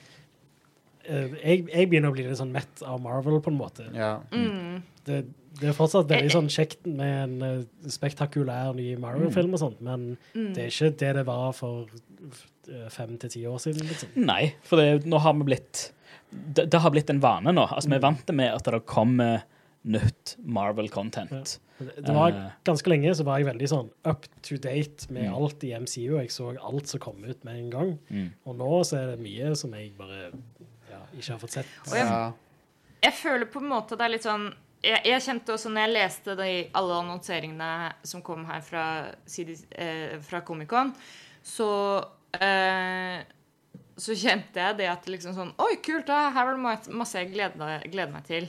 jeg, jeg begynner å bli litt sånn mett av Marvel, på en måte. Ja. Mm. Det, det er fortsatt veldig sånn kjekt med en eh, spektakulær ny Marvel-film og sånt, men Mm. det er ikke det det var for eh, fem til ti år siden, liksom. Nei, for det, nå har vi blitt det, det har blitt en vane nå. Altså, Vi er vant med at det kommer nytt Marvel-content. Det, det var Eh. Ganske lenge så var jeg veldig sånn up to date med Mm. alt i MCU. Jeg så alt som kom ut med en gang. Mm. Og nå så er det mye som jeg bare ja, ikke har fått sett. Og jeg- Jeg føler på en måte det er litt sånn jeg, jeg kjente også når jeg leste de, alle annonseringene som kom her fra, CD, eh, fra Comic-Con, så eh, så kjente jeg det at liksom sånn Oi, kult! Da, her var det masse jeg gleder, gleder meg til.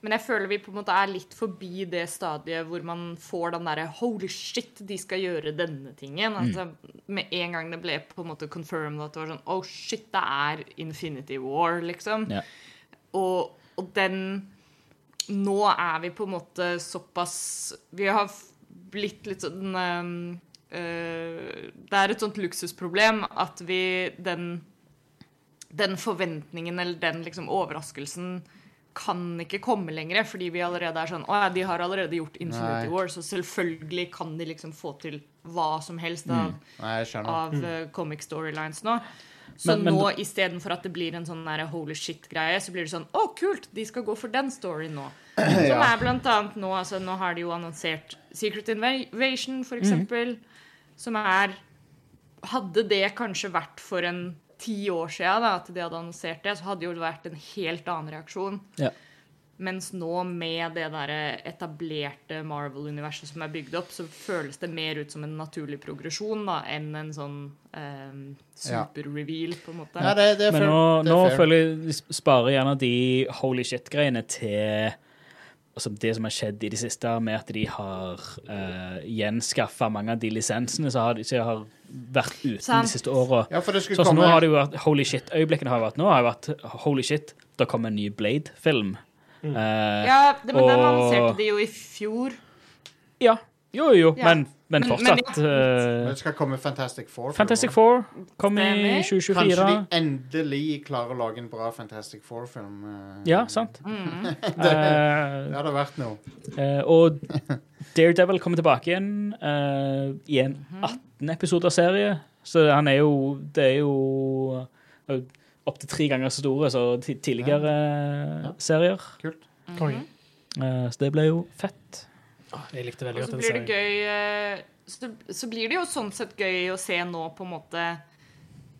Men jeg føler vi på en måte er litt forbi det stadiet hvor man får den derre Holy shit, de skal gjøre denne tingen. Altså, med en gang det ble på en måte confirmed at det var sånn Oh shit, det er Infinity War, liksom. Ja. Og, og den Nå er vi på en måte såpass Vi har blitt litt sånn um, Uh, Det er et sånt luksusproblem at vi Den, den forventningen eller den liksom overraskelsen kan ikke komme lenger, fordi vi allerede er sånn Å ja, de har allerede gjort Infinity Nei. War, så selvfølgelig kan de liksom få til hva som helst av Nei, jeg skjønner. av eh, comic storylines nå. Så Men- men- nå istedenfor at det blir en sånn der holy shit-greie, så blir det sånn Å, kult! De skal gå for den storyen nå. Som Ja. er blant annet nå altså Nå har de jo annonsert Secret Invasion, for eksempel, eksempel. Som er Hadde det kanskje vært for en ti år siden da, at de hadde annonsert det, så hadde jo det vært en helt annen reaksjon. Ja. Mens nå, med det der etablerte Marvel-universet som er bygd opp, så føles det mer ut som en naturlig progresjon da, enn en sånn eh, super-reveal, på en måte. Ja, det, det er Men nå, Det er nå føler jeg vi sparer gjerne de holy shit-greiene til altså det som har skjedd i det siste, med at de har uh, gjenskaffa mange av de lisensene så har, som har vært uten de siste åra. Ja, for det skulle Sånn som komme nå har det jo vært Holy shit-øyeblikkene har jo vært nå har jo vært Holy shit, det kommer en ny Blade-film. Mm. Eh, Ja, det, men den annonserte de jo i fjor. ja. Jo, jo, Ja. men, men Men- men fortsatt. Men eh, Det skal komme Fantastic Four. Fantastic Four kom i 2024. Kanskje de endelig klarer å lage en bra Fantastic Four-film. eh. Ja, sant. Mm. Det det hadde vært noe. Eh, og Daredevil kommer tilbake igjen uh, i en 18-episoder-serie. Så han er jo Det er jo uh, opptil tre ganger så store som tidligere eh, Ja. serier. Kult. Mm -hmm. uh, så det ble jo fett. Ah, Jeg likte veldig godt den blir det serien. gøy eh, så, så blir det jo sånn sett gøy å se nå på en måte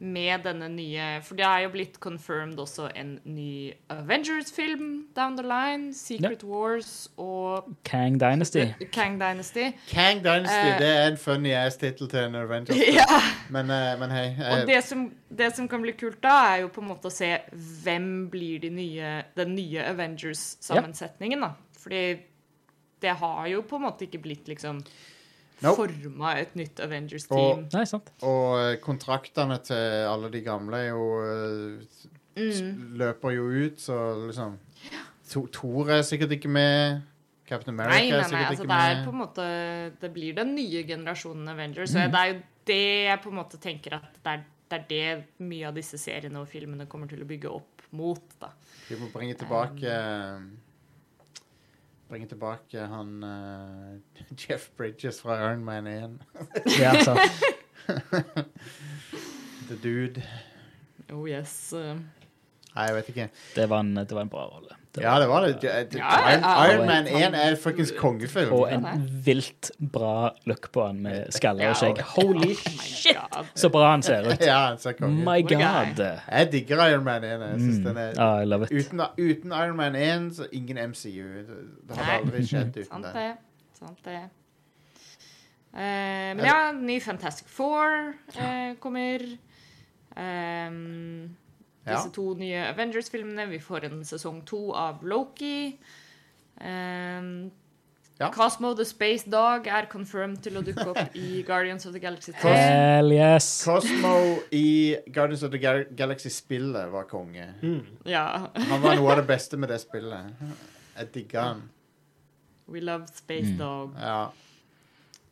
med denne nye For det er jo blitt confirmed også en ny Avengers-film down the line. Secret Wars og Kang Dynasty. Kang Dynasty. Kang Dynasty uh, det er en funny ass-tittel til en Avengers. Ja. Men, uh, men hei. Uh, Og det som, det som kan bli kult da, er jo på en måte å se hvem blir de nye, den nye Avengers-sammensetningen, da. Fordi det har jo på en måte ikke blitt liksom Nope. forma et nytt Avengers-team. Nei, sant? Og eh, kontraktene til alle de gamle er jo eh, Mm. løper jo ut, så liksom To- Thor er sikkert ikke med. Captain America Nei, nei, er nei, sikkert altså ikke det er på en måte Det blir den nye generasjonen Avengers. Mm. Og det er jo det jeg på en måte tenker at det er, det er det mye av disse seriene og filmene kommer til å bygge opp mot. da. Vi må bringe tilbake eh, Bringe tilbake han uh, Jeff Bridges fra Iron Man 1. Ja, sant. The Dude. Oh yes. uh, Nei, jeg vet ikke. Det var en, det var en bra rolle. Det Ja, det var det. det- Ja, Iron, Iron. Man 1 er fuckings kongefilm. Og en vilt bra look på han med skalle og skjegg. Holy shit, så bra han ser ut. Ja, han ser konge. My god. Jeg digger Iron Man 1. Jeg synes Mm. den er Ah, I love it. Uten, uten Iron Man 1, så ingen MCU. Det, hadde aldri skjedd uten Sant det. Sant det. Uh, men ja, ny Fantastic Four uh, kommer. Um. Disse to nye Avengers-filmene. Vi får en sesong to av Loki. Um, Ja. Cosmo the Space Dog er confirmed til å dukke opp i Guardians of the Galaxy 3. Hell yes. Cosmo i Guardians of the Gal Galaxy-spillet var konge. Mm. Ja. Han var noe av det beste med det spillet. Jeg digga han. We love Space Mm. Dog. Ja.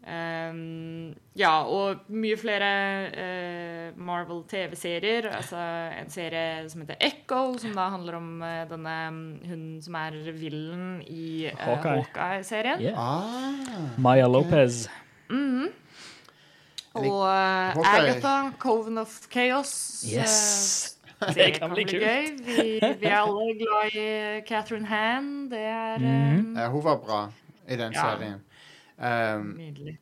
Ehm, ja, og mye flere uh, Marvel TV-serier. Altså en serie som heter Echo, som da handler om uh, denne mm, hun som er villen i uh, Hawkeye. Hawkeye-serien. Yeah. Ah. Maya Lopez. Mm -hmm. Og eh, Agatha, Coven of Chaos. Yes. Eh, Det det kan bli gøy. Vi, vi er alle glad i Catherine Han. Det er eh, Mhm. Ja, hun var bra i den Ja. serien. Um, nydelig.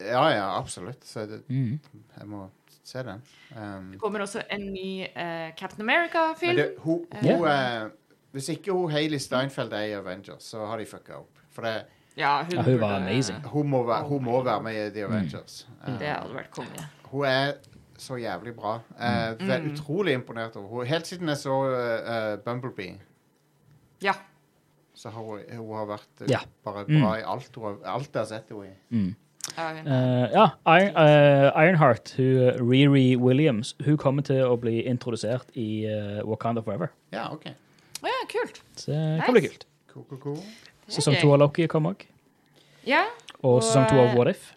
ja, ja, absolutt. Så det, Mm. jeg må se den. Um, Det kommer også en ny uh, Captain America-film. Hun, hun, Ja. hun eh, Hvis ikke hun Hayley Steinfeld er i Avengers, så har de fucka opp. For det, Ja, hun, Ja, hun var burde- amazing. hun, må være, hun må være med i The Avengers. Um, Det hadde vært konge. Hun er så jævlig bra. Uh, Mm. er Utrolig imponert over henne. Helt siden jeg så uh, uh, Bumblebee, Ja. Så har hun, hun har vært Ja. bare Mm. bra i alt, hun har, alt jeg har sett henne i. Mm. Uh, Eh, ja, Iron, uh, Ironheart, hun, Riri Williams, hun kommer til å bli introdusert i uh, Wakanda Forever. Ja, OK. Å ja, kult. Så det kan bli kult. Cool, cool, cool. Sesong to av Loki kommer òg. Ja, Og Og, sesong to av eh, What If.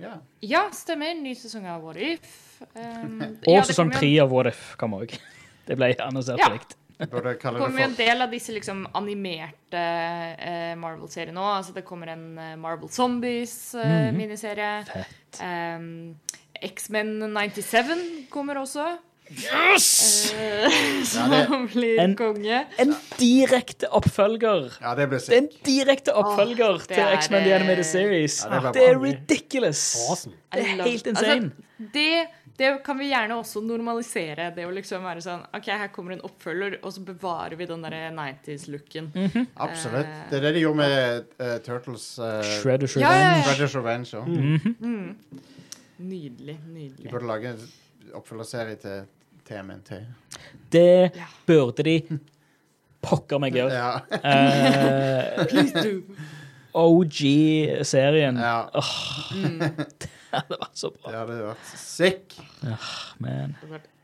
Ja. ja, stemmer. Ny sesong av What If. Um, Og ja, sesong tre av What If kommer òg. Det ble annonsert Ja. likt. Burde kalle Det det kommer jo en del av disse liksom animerte eh, Marvel-seriene nå. Altså, det kommer en eh, Marvel Zombies-miniserie. Mhm. Fett. Um, X-Men 97 kommer også. Yes! som som det- blir En- konge. En direkte oppfølger. Ja, det blir er en direkte oppfølger oh, til X-Men The eh, Animated Series. Ja, det det er ridiculous. Awesome. Det er helt insane. Altså, det, det kan vi gjerne også normalisere. Det å liksom være sånn OK, her kommer en oppfølger, og så bevarer vi den derre 90s-looken. Mm. Absolutt. Det er det de gjorde med uh, Turtles. Uh, Shredder's Ja, ja, ja. Revenge. Shredder's Revenge. -hmm. mm. Nydelig. De burde lage en oppfølgerserie til TMNT. Det Ja. burde de pokker meg gjøre. Ja. uh, Please do. OG-serien. ja. Det var så bra. Det hadde vært sick. Man. Det hadde vært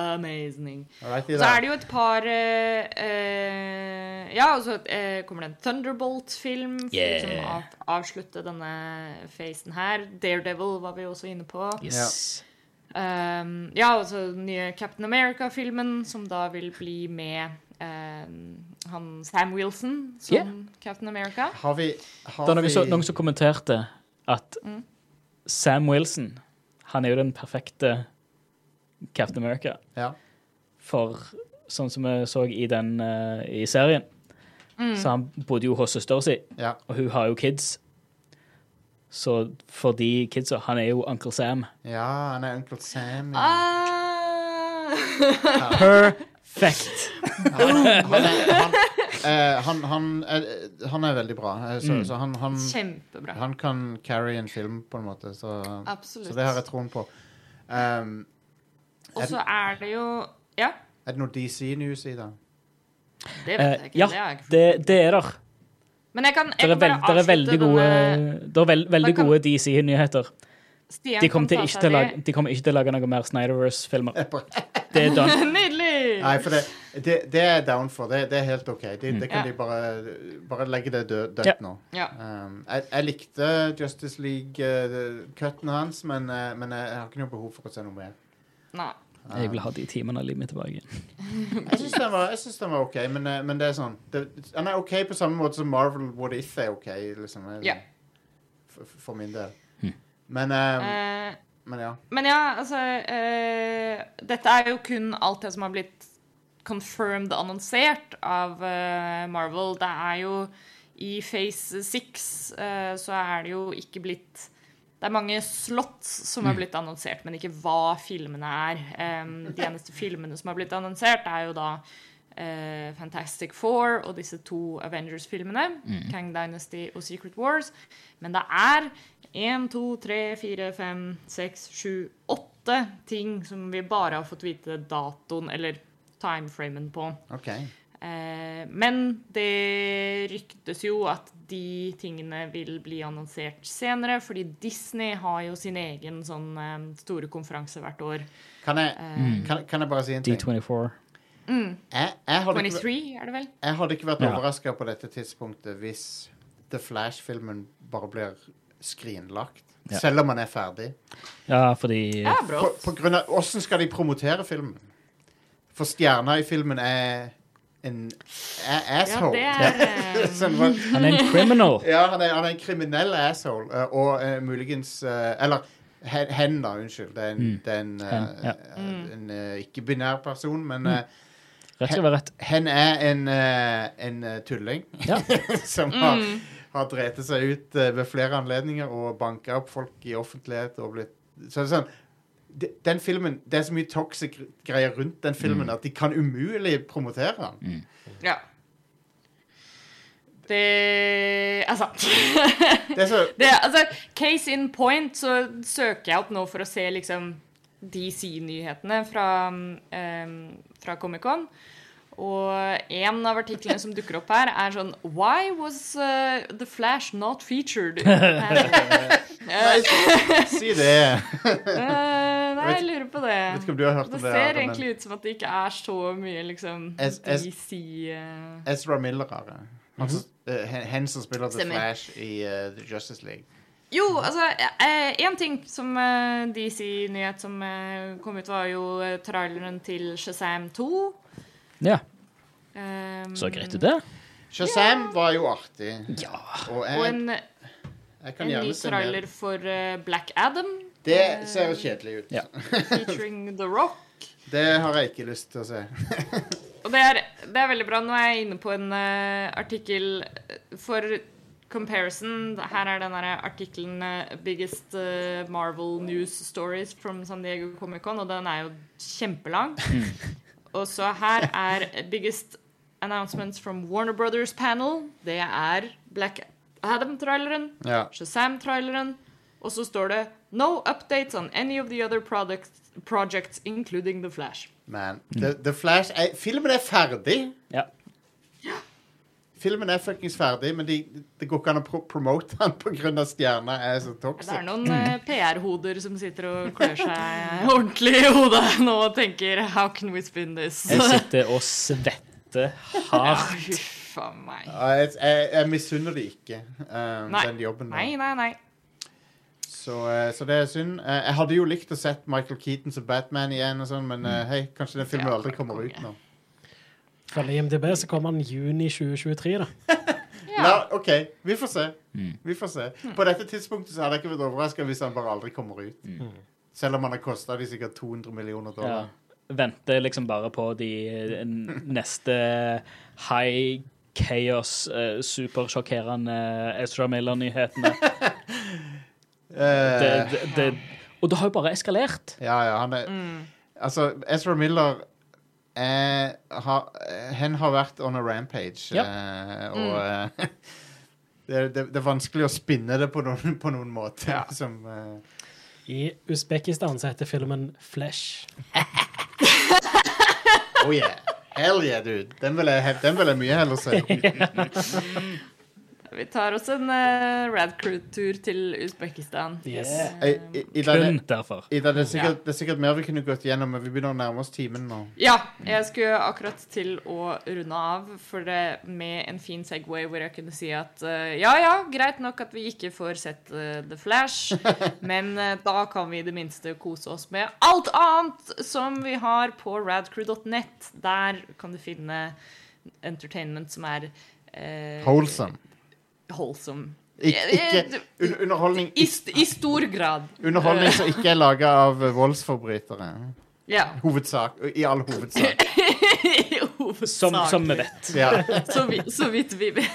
Amazing. Så er det jo et par eh, eh, Ja, og så eh, kommer det en Thunderbolt-film Yeah. som av, avslutter denne facen her. Daredevil var vi også inne på. Yes. Um, ja, og så den nye Captain America-filmen, som da vil bli med um, han Sam Wilson som Yeah. Captain America. Har vi, har da, noen, vi som- noen som kommenterte at Sam Wilson Han er jo den perfekte Captain America. Ja. For sånn som vi så i den uh, i serien, så han bodde jo hos søsteren si, ja. og hun har jo kids. Så for de kidsa Han er jo Uncle Sam. Ja, han er Uncle Sam. Ja. Ah! Perfekt. Han, er, han, eh, han, han, er, han er veldig bra. eh, Så, Mm. så han, han, Kjempebra. han kan carry en film, på en måte. Så, så det har jeg troen på. Um, Og så er det jo Ja, er det noe DC-news i det? det vet Eh, jeg ikke. ja, det er, det, det er der. Men jeg kan, Det jeg er, kan veld, bare der er veldig gode, er veld, veldig kan- gode DC-nyheter. De, de kommer ikke til å lage noe mer Snyderverse-filmer. Det er done. Nei, for det, det, det er jeg down for. Det, det er helt OK. Det, det kan Ja. de bare, bare legge det dø, dødt Ja. nå. Ja. Um, jeg, jeg likte Justice League-cutten hans, men, uh, men jeg har ikke noe behov for å se noe mer. Nei. Jeg vil ha de timene av livet mitt tilbake. Jeg syns den, synes den var OK, men, uh, men det er sånn det, Den er OK på samme måte som Marvel What If er OK, liksom. Ja. For, for min del. Men, um, Eh, men ja. men ja, altså øh, Dette er jo kun alt det som har blitt confirmed annonsert av eh, Marvel. Det er jo I Phase 6 eh, så er det jo ikke blitt Det er mange slots som har blitt annonsert, men ikke hva filmene er. Um, de eneste filmene som har blitt annonsert, er jo da uh, Fantastic Four og disse to Avengers-filmene. Kang Dynasty og Secret Wars. Men det er én, to, tre, fire, fem, seks, sju, åtte ting som vi bare har fått vite datoen eller timeframen på. Okay. Eh, men det ryktes jo at de tingene vil bli annonsert senere, fordi Disney har jo sin egen sånn eh, store konferanse hvert år. Kan jeg, Eh, kan, kan jeg bare si en ting? D24. Jeg, jeg, hadde, ikke, 23, er det vel? jeg hadde ikke vært Ja. overraska på dette tidspunktet hvis The Flash-filmen bare blir skrinlagt. Ja. Selv om den er ferdig. Ja, fordi Ja, bra. På, på grunn av Hvordan skal de promotere filmen? For stjerna i filmen er en asshole. Ja, det er eh, Sånn, han er en criminal. ja, han er, han er en kriminell asshole. eh, og eh, muligens eh, Eller hen, hen, da. Unnskyld. Det er en, Mm. det er en, eh, Hen, ja. eh, en eh, ikke-binær person, men Mm. eh, Rett skal være rett. hen er en, eh, en eh, tulling Ja. som har, har drept seg ut eh, ved flere anledninger og banka opp folk i offentlighet og blitt Så det er sånn de- den filmen, Det er så mye toxic greier rundt den filmen Mm. at de kan umulig promotere den. Ja. Det er sant. Det er så Det, altså, case in point så søker jeg opp nå for å se liksom DC-nyhetene fra, um, fra Comic-Con. Og en av artiklene som dukker opp her, er sånn Why was uh, The Flash not featured? Nei, si det. Eh, nei, jeg lurer på det. Vet ikke om du har hørt Det om det. ser Adam, men egentlig ut som at det ikke er så mye liksom Es- es- DC eh, Ezra Miller har det. Han hen som spiller The Stemmer. Flash i uh, The Justice League. Jo, altså Én ting som DC-nyhet som kom ut, var jo traileren til Shazam 2. Ja, Um, så greit det. Shazam var jo artig. Ja. Og Og en, jeg kan en ny trailer for uh, Black Adam. Det ser jo kjedelig ut. Ja. Featuring The Rock. Det har jeg ikke lyst til å se. Og det er, det er veldig bra. Nå er jeg inne på en uh, artikkel eh, for comparison. Her er den der artikkelen 'Biggest Marvel News Stories from San Diego Comic-Con', og den er jo kjempelang. Og så her er 'Biggest Announcements from Warner Brothers Panel'. Det er Black Adam-traileren. Ja. Shazam-traileren. Og så står det 'No updates on any of the other products, projects, including The Flash'. Man. The, The Flash er, Filmen er ferdig! ja. Filmen er fuckings ferdig, men de, det går ikke an å pro promote den pga. stjerna er så Det er noen uh, PR-hoder som sitter og klør seg ordentlig i hodet nå og tenker How can we spin this? Jeg sitter og svetter Ja, hardt. Huff a meg. Jeg, jeg, jeg misunner de ikke, um, Nei. den jobben. der. Nei, nei, nei. Så, eh, så det er synd. Eh, jeg hadde jo likt å sett Michael Keaton som Batman igjen, og sånn, men mm. hei, kanskje den filmen aldri kommer ut nå. Følger IMDb, så kommer den juni 2023, da. Ja. La, OK, vi får se. Vi får se. På dette tidspunktet så hadde jeg ikke vært overraska hvis han bare aldri kommer ut. Selv om han har kosta de sikkert 200 millioner Ja. dollar. Venter liksom bare på de eh, neste high chaos, uh, supersjokkerende Ezra Miller-nyhetene. Eh, det, og det har jo bare eskalert. Ja, ja, han er Mm. Altså, Ezra Miller eh, har, eh, Hen har vært on a rampage, Ja. eh, og mm. det, det, det er vanskelig å spinne det på noen, på noen måte. Ja. Som, eh, I Usbekistan så heter filmen Flesh. oh yeah. Hell yeah, dude. Den vil jeg, den vil jeg mye heller se. Vi tar oss en uh, Rad Crew-tur til Usbekistan. Yes. I, i, i Kun derfor. Ida, det, er sikkert, det er sikkert mer vi kunne gått gjennom, men vi begynner å nærme oss timen nå. Ja, jeg skulle akkurat til å runde av for det med en fin Segway hvor jeg kunne si at uh, ja, ja, greit nok at vi ikke får sett uh, The Flash, men eh, da kan vi i det minste kose oss med alt annet som vi har på radcrew.net. Der kan du finne entertainment som er eh, Wholesome. wholesome. Ik ikke underholdning, I, st I stor grad. underholdning som ikke er laga av voldsforbrytere. Ja. Hovedsak. I all hovedsak. Som, som vi vet. Ja. Så, vi, så vidt vi vet.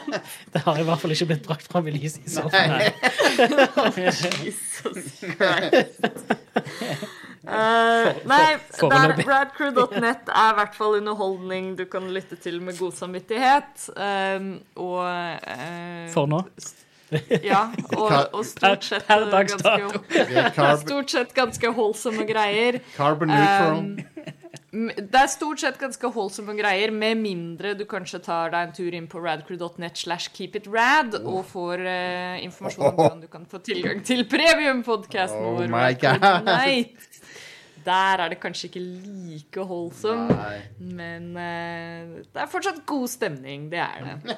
Det har i hvert fall ikke blitt brakt fram i lyset i så fall. Nei. Jesus Christ. Eh, nei, der radcrew.net er i hvert fall underholdning du kan lytte til med god samvittighet. Um, og uh, For nå. Ja, og, og stort sett Per- per dags ganske, Stort sett ganske holdsomme greier. carbon neutral. Um, det er stort sett ganske holdsomme greier, med mindre du kanskje tar deg en tur inn på radcrew.net slash keepitrad og får eh, informasjon om hvordan du kan få tilgang til premiumpodkasten Oh vår. Der er det kanskje ikke like holdsom, Nei. men uh, det er fortsatt god stemning. Det er det.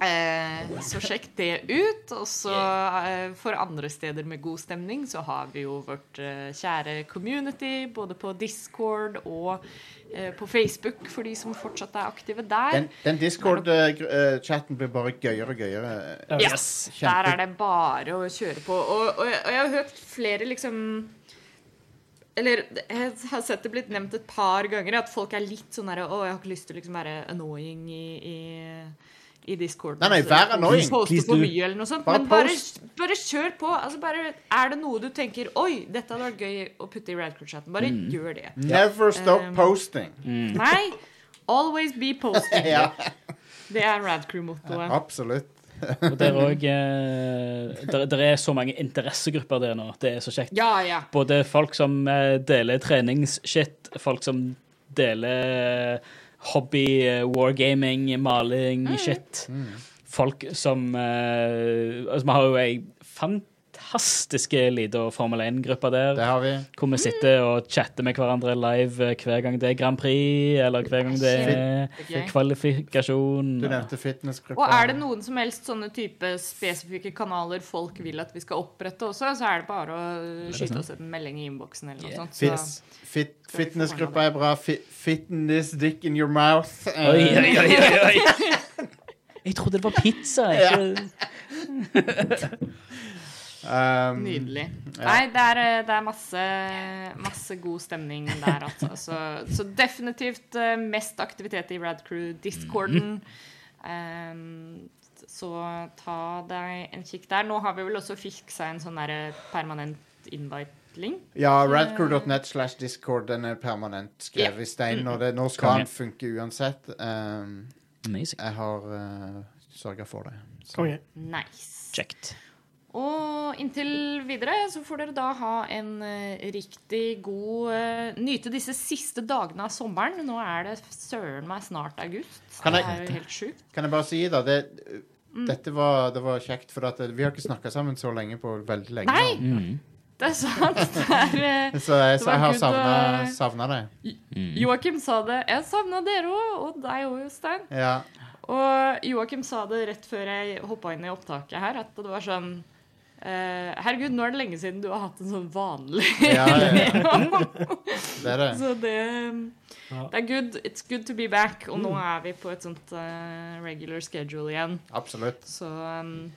uh, så sjekk det ut. Og så uh, for andre steder med god stemning så har vi jo vårt kjære community både på Discord og på Facebook for de som fortsatt er aktive der. Den, den Discord-chatten blir bare gøyere og gøyere. Yes, Der er det bare å kjøre på. Og, og, og jeg har hørt flere liksom Eller jeg har sett det blitt nevnt et par ganger at folk er litt sånn herre Å, jeg har ikke lyst til å liksom være annoying i, i, i Discord. Nei, nei, vær annoying. Poste for mye eller noe sånt. Bare men bare, bare kjør på. Altså bare, er det noe du tenker Oi, dette hadde vært gøy å putte i Radcrew-chatten. Bare Mm. gjør det. Never stop Um, posting. Nei, always be posting. Ja, Det er Radcrew-mottoet. absolutt. Og der, òg, eh, der, der er så mange interessegrupper der nå. Det er så kjekt. Ja, ja. Både folk som eh, deler treningsshit, folk som deler hobby, eh, wargaming, maling, shit. Folk som altså, Vi har jo ei fantastiske lita Formel 1-gruppa der. Det har vi. Hvor vi sitter og chatter med hverandre live eh, hver gang det er Grand Prix, eller hver gang det er kvalifikasjon. Du nevnte fitnessgruppa. Og er det noen som helst sånne type spesifikke kanaler folk vil at vi skal opprette også, så er det bare å skyte oss en melding i innboksen eller noe Yeah. sånt. Så, fit, fitnessgruppa er bra. Fi, fitness dick in your mouth. Oi, oi, oi, oi, oi. Jeg trodde det var pizza. Ikke... um, nydelig. Nei, det er, eh, det er masse, masse god stemning der, altså. Så, så definitivt eh, mest aktivitet i Radcrew-discorden. Um, så ta deg en kikk der. Nå har vi vel også fiksa en sånn der permanent invite-link. Ja, radcrew.net slash discord den er permanent skrevet i stein, og det, nå skal den funke uansett. Um, Amazing. jeg har uh, sørga for det. Så. Nice. Kjekt. Og inntil videre så får dere da ha en eh, riktig god eh, Nyte disse siste dagene av sommeren. Nå er det søren meg snart august. Kan det er jo helt sjukt. Kan jeg bare si, da det, Mm. Dette var, det var kjekt, for at vi har ikke snakka sammen så lenge på veldig lenge. Nei! Mm. Det er sant. Det er, eh, Så jeg, så jeg har savna, deg. det. Joakim sa det. Jeg savna dere òg, og deg òg, Jostein. Ja. Og Joakim sa det rett før jeg hoppa inn i opptaket her, at det var sånn eh, Herregud, nå er det lenge siden du har hatt en sånn vanlig Ja, ja, ja. Det er det. Så det Det er good. It's good to be back. Og nå er vi på et sånt uh, regular schedule igjen. Absolutt. Så, um,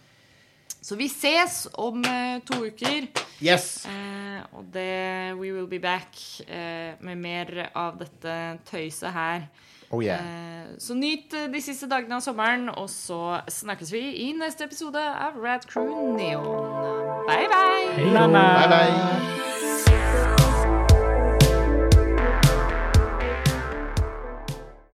så vi ses om uh, to uker. Yes! Eh, og det We will be back eh, med mer av dette tøyset her. Oh yeah. Eh, så nyt eh, de siste dagene av sommeren, og så snakkes vi i neste episode av Rad Crew Neon. Bye, bye! Na-na. Bye, bye.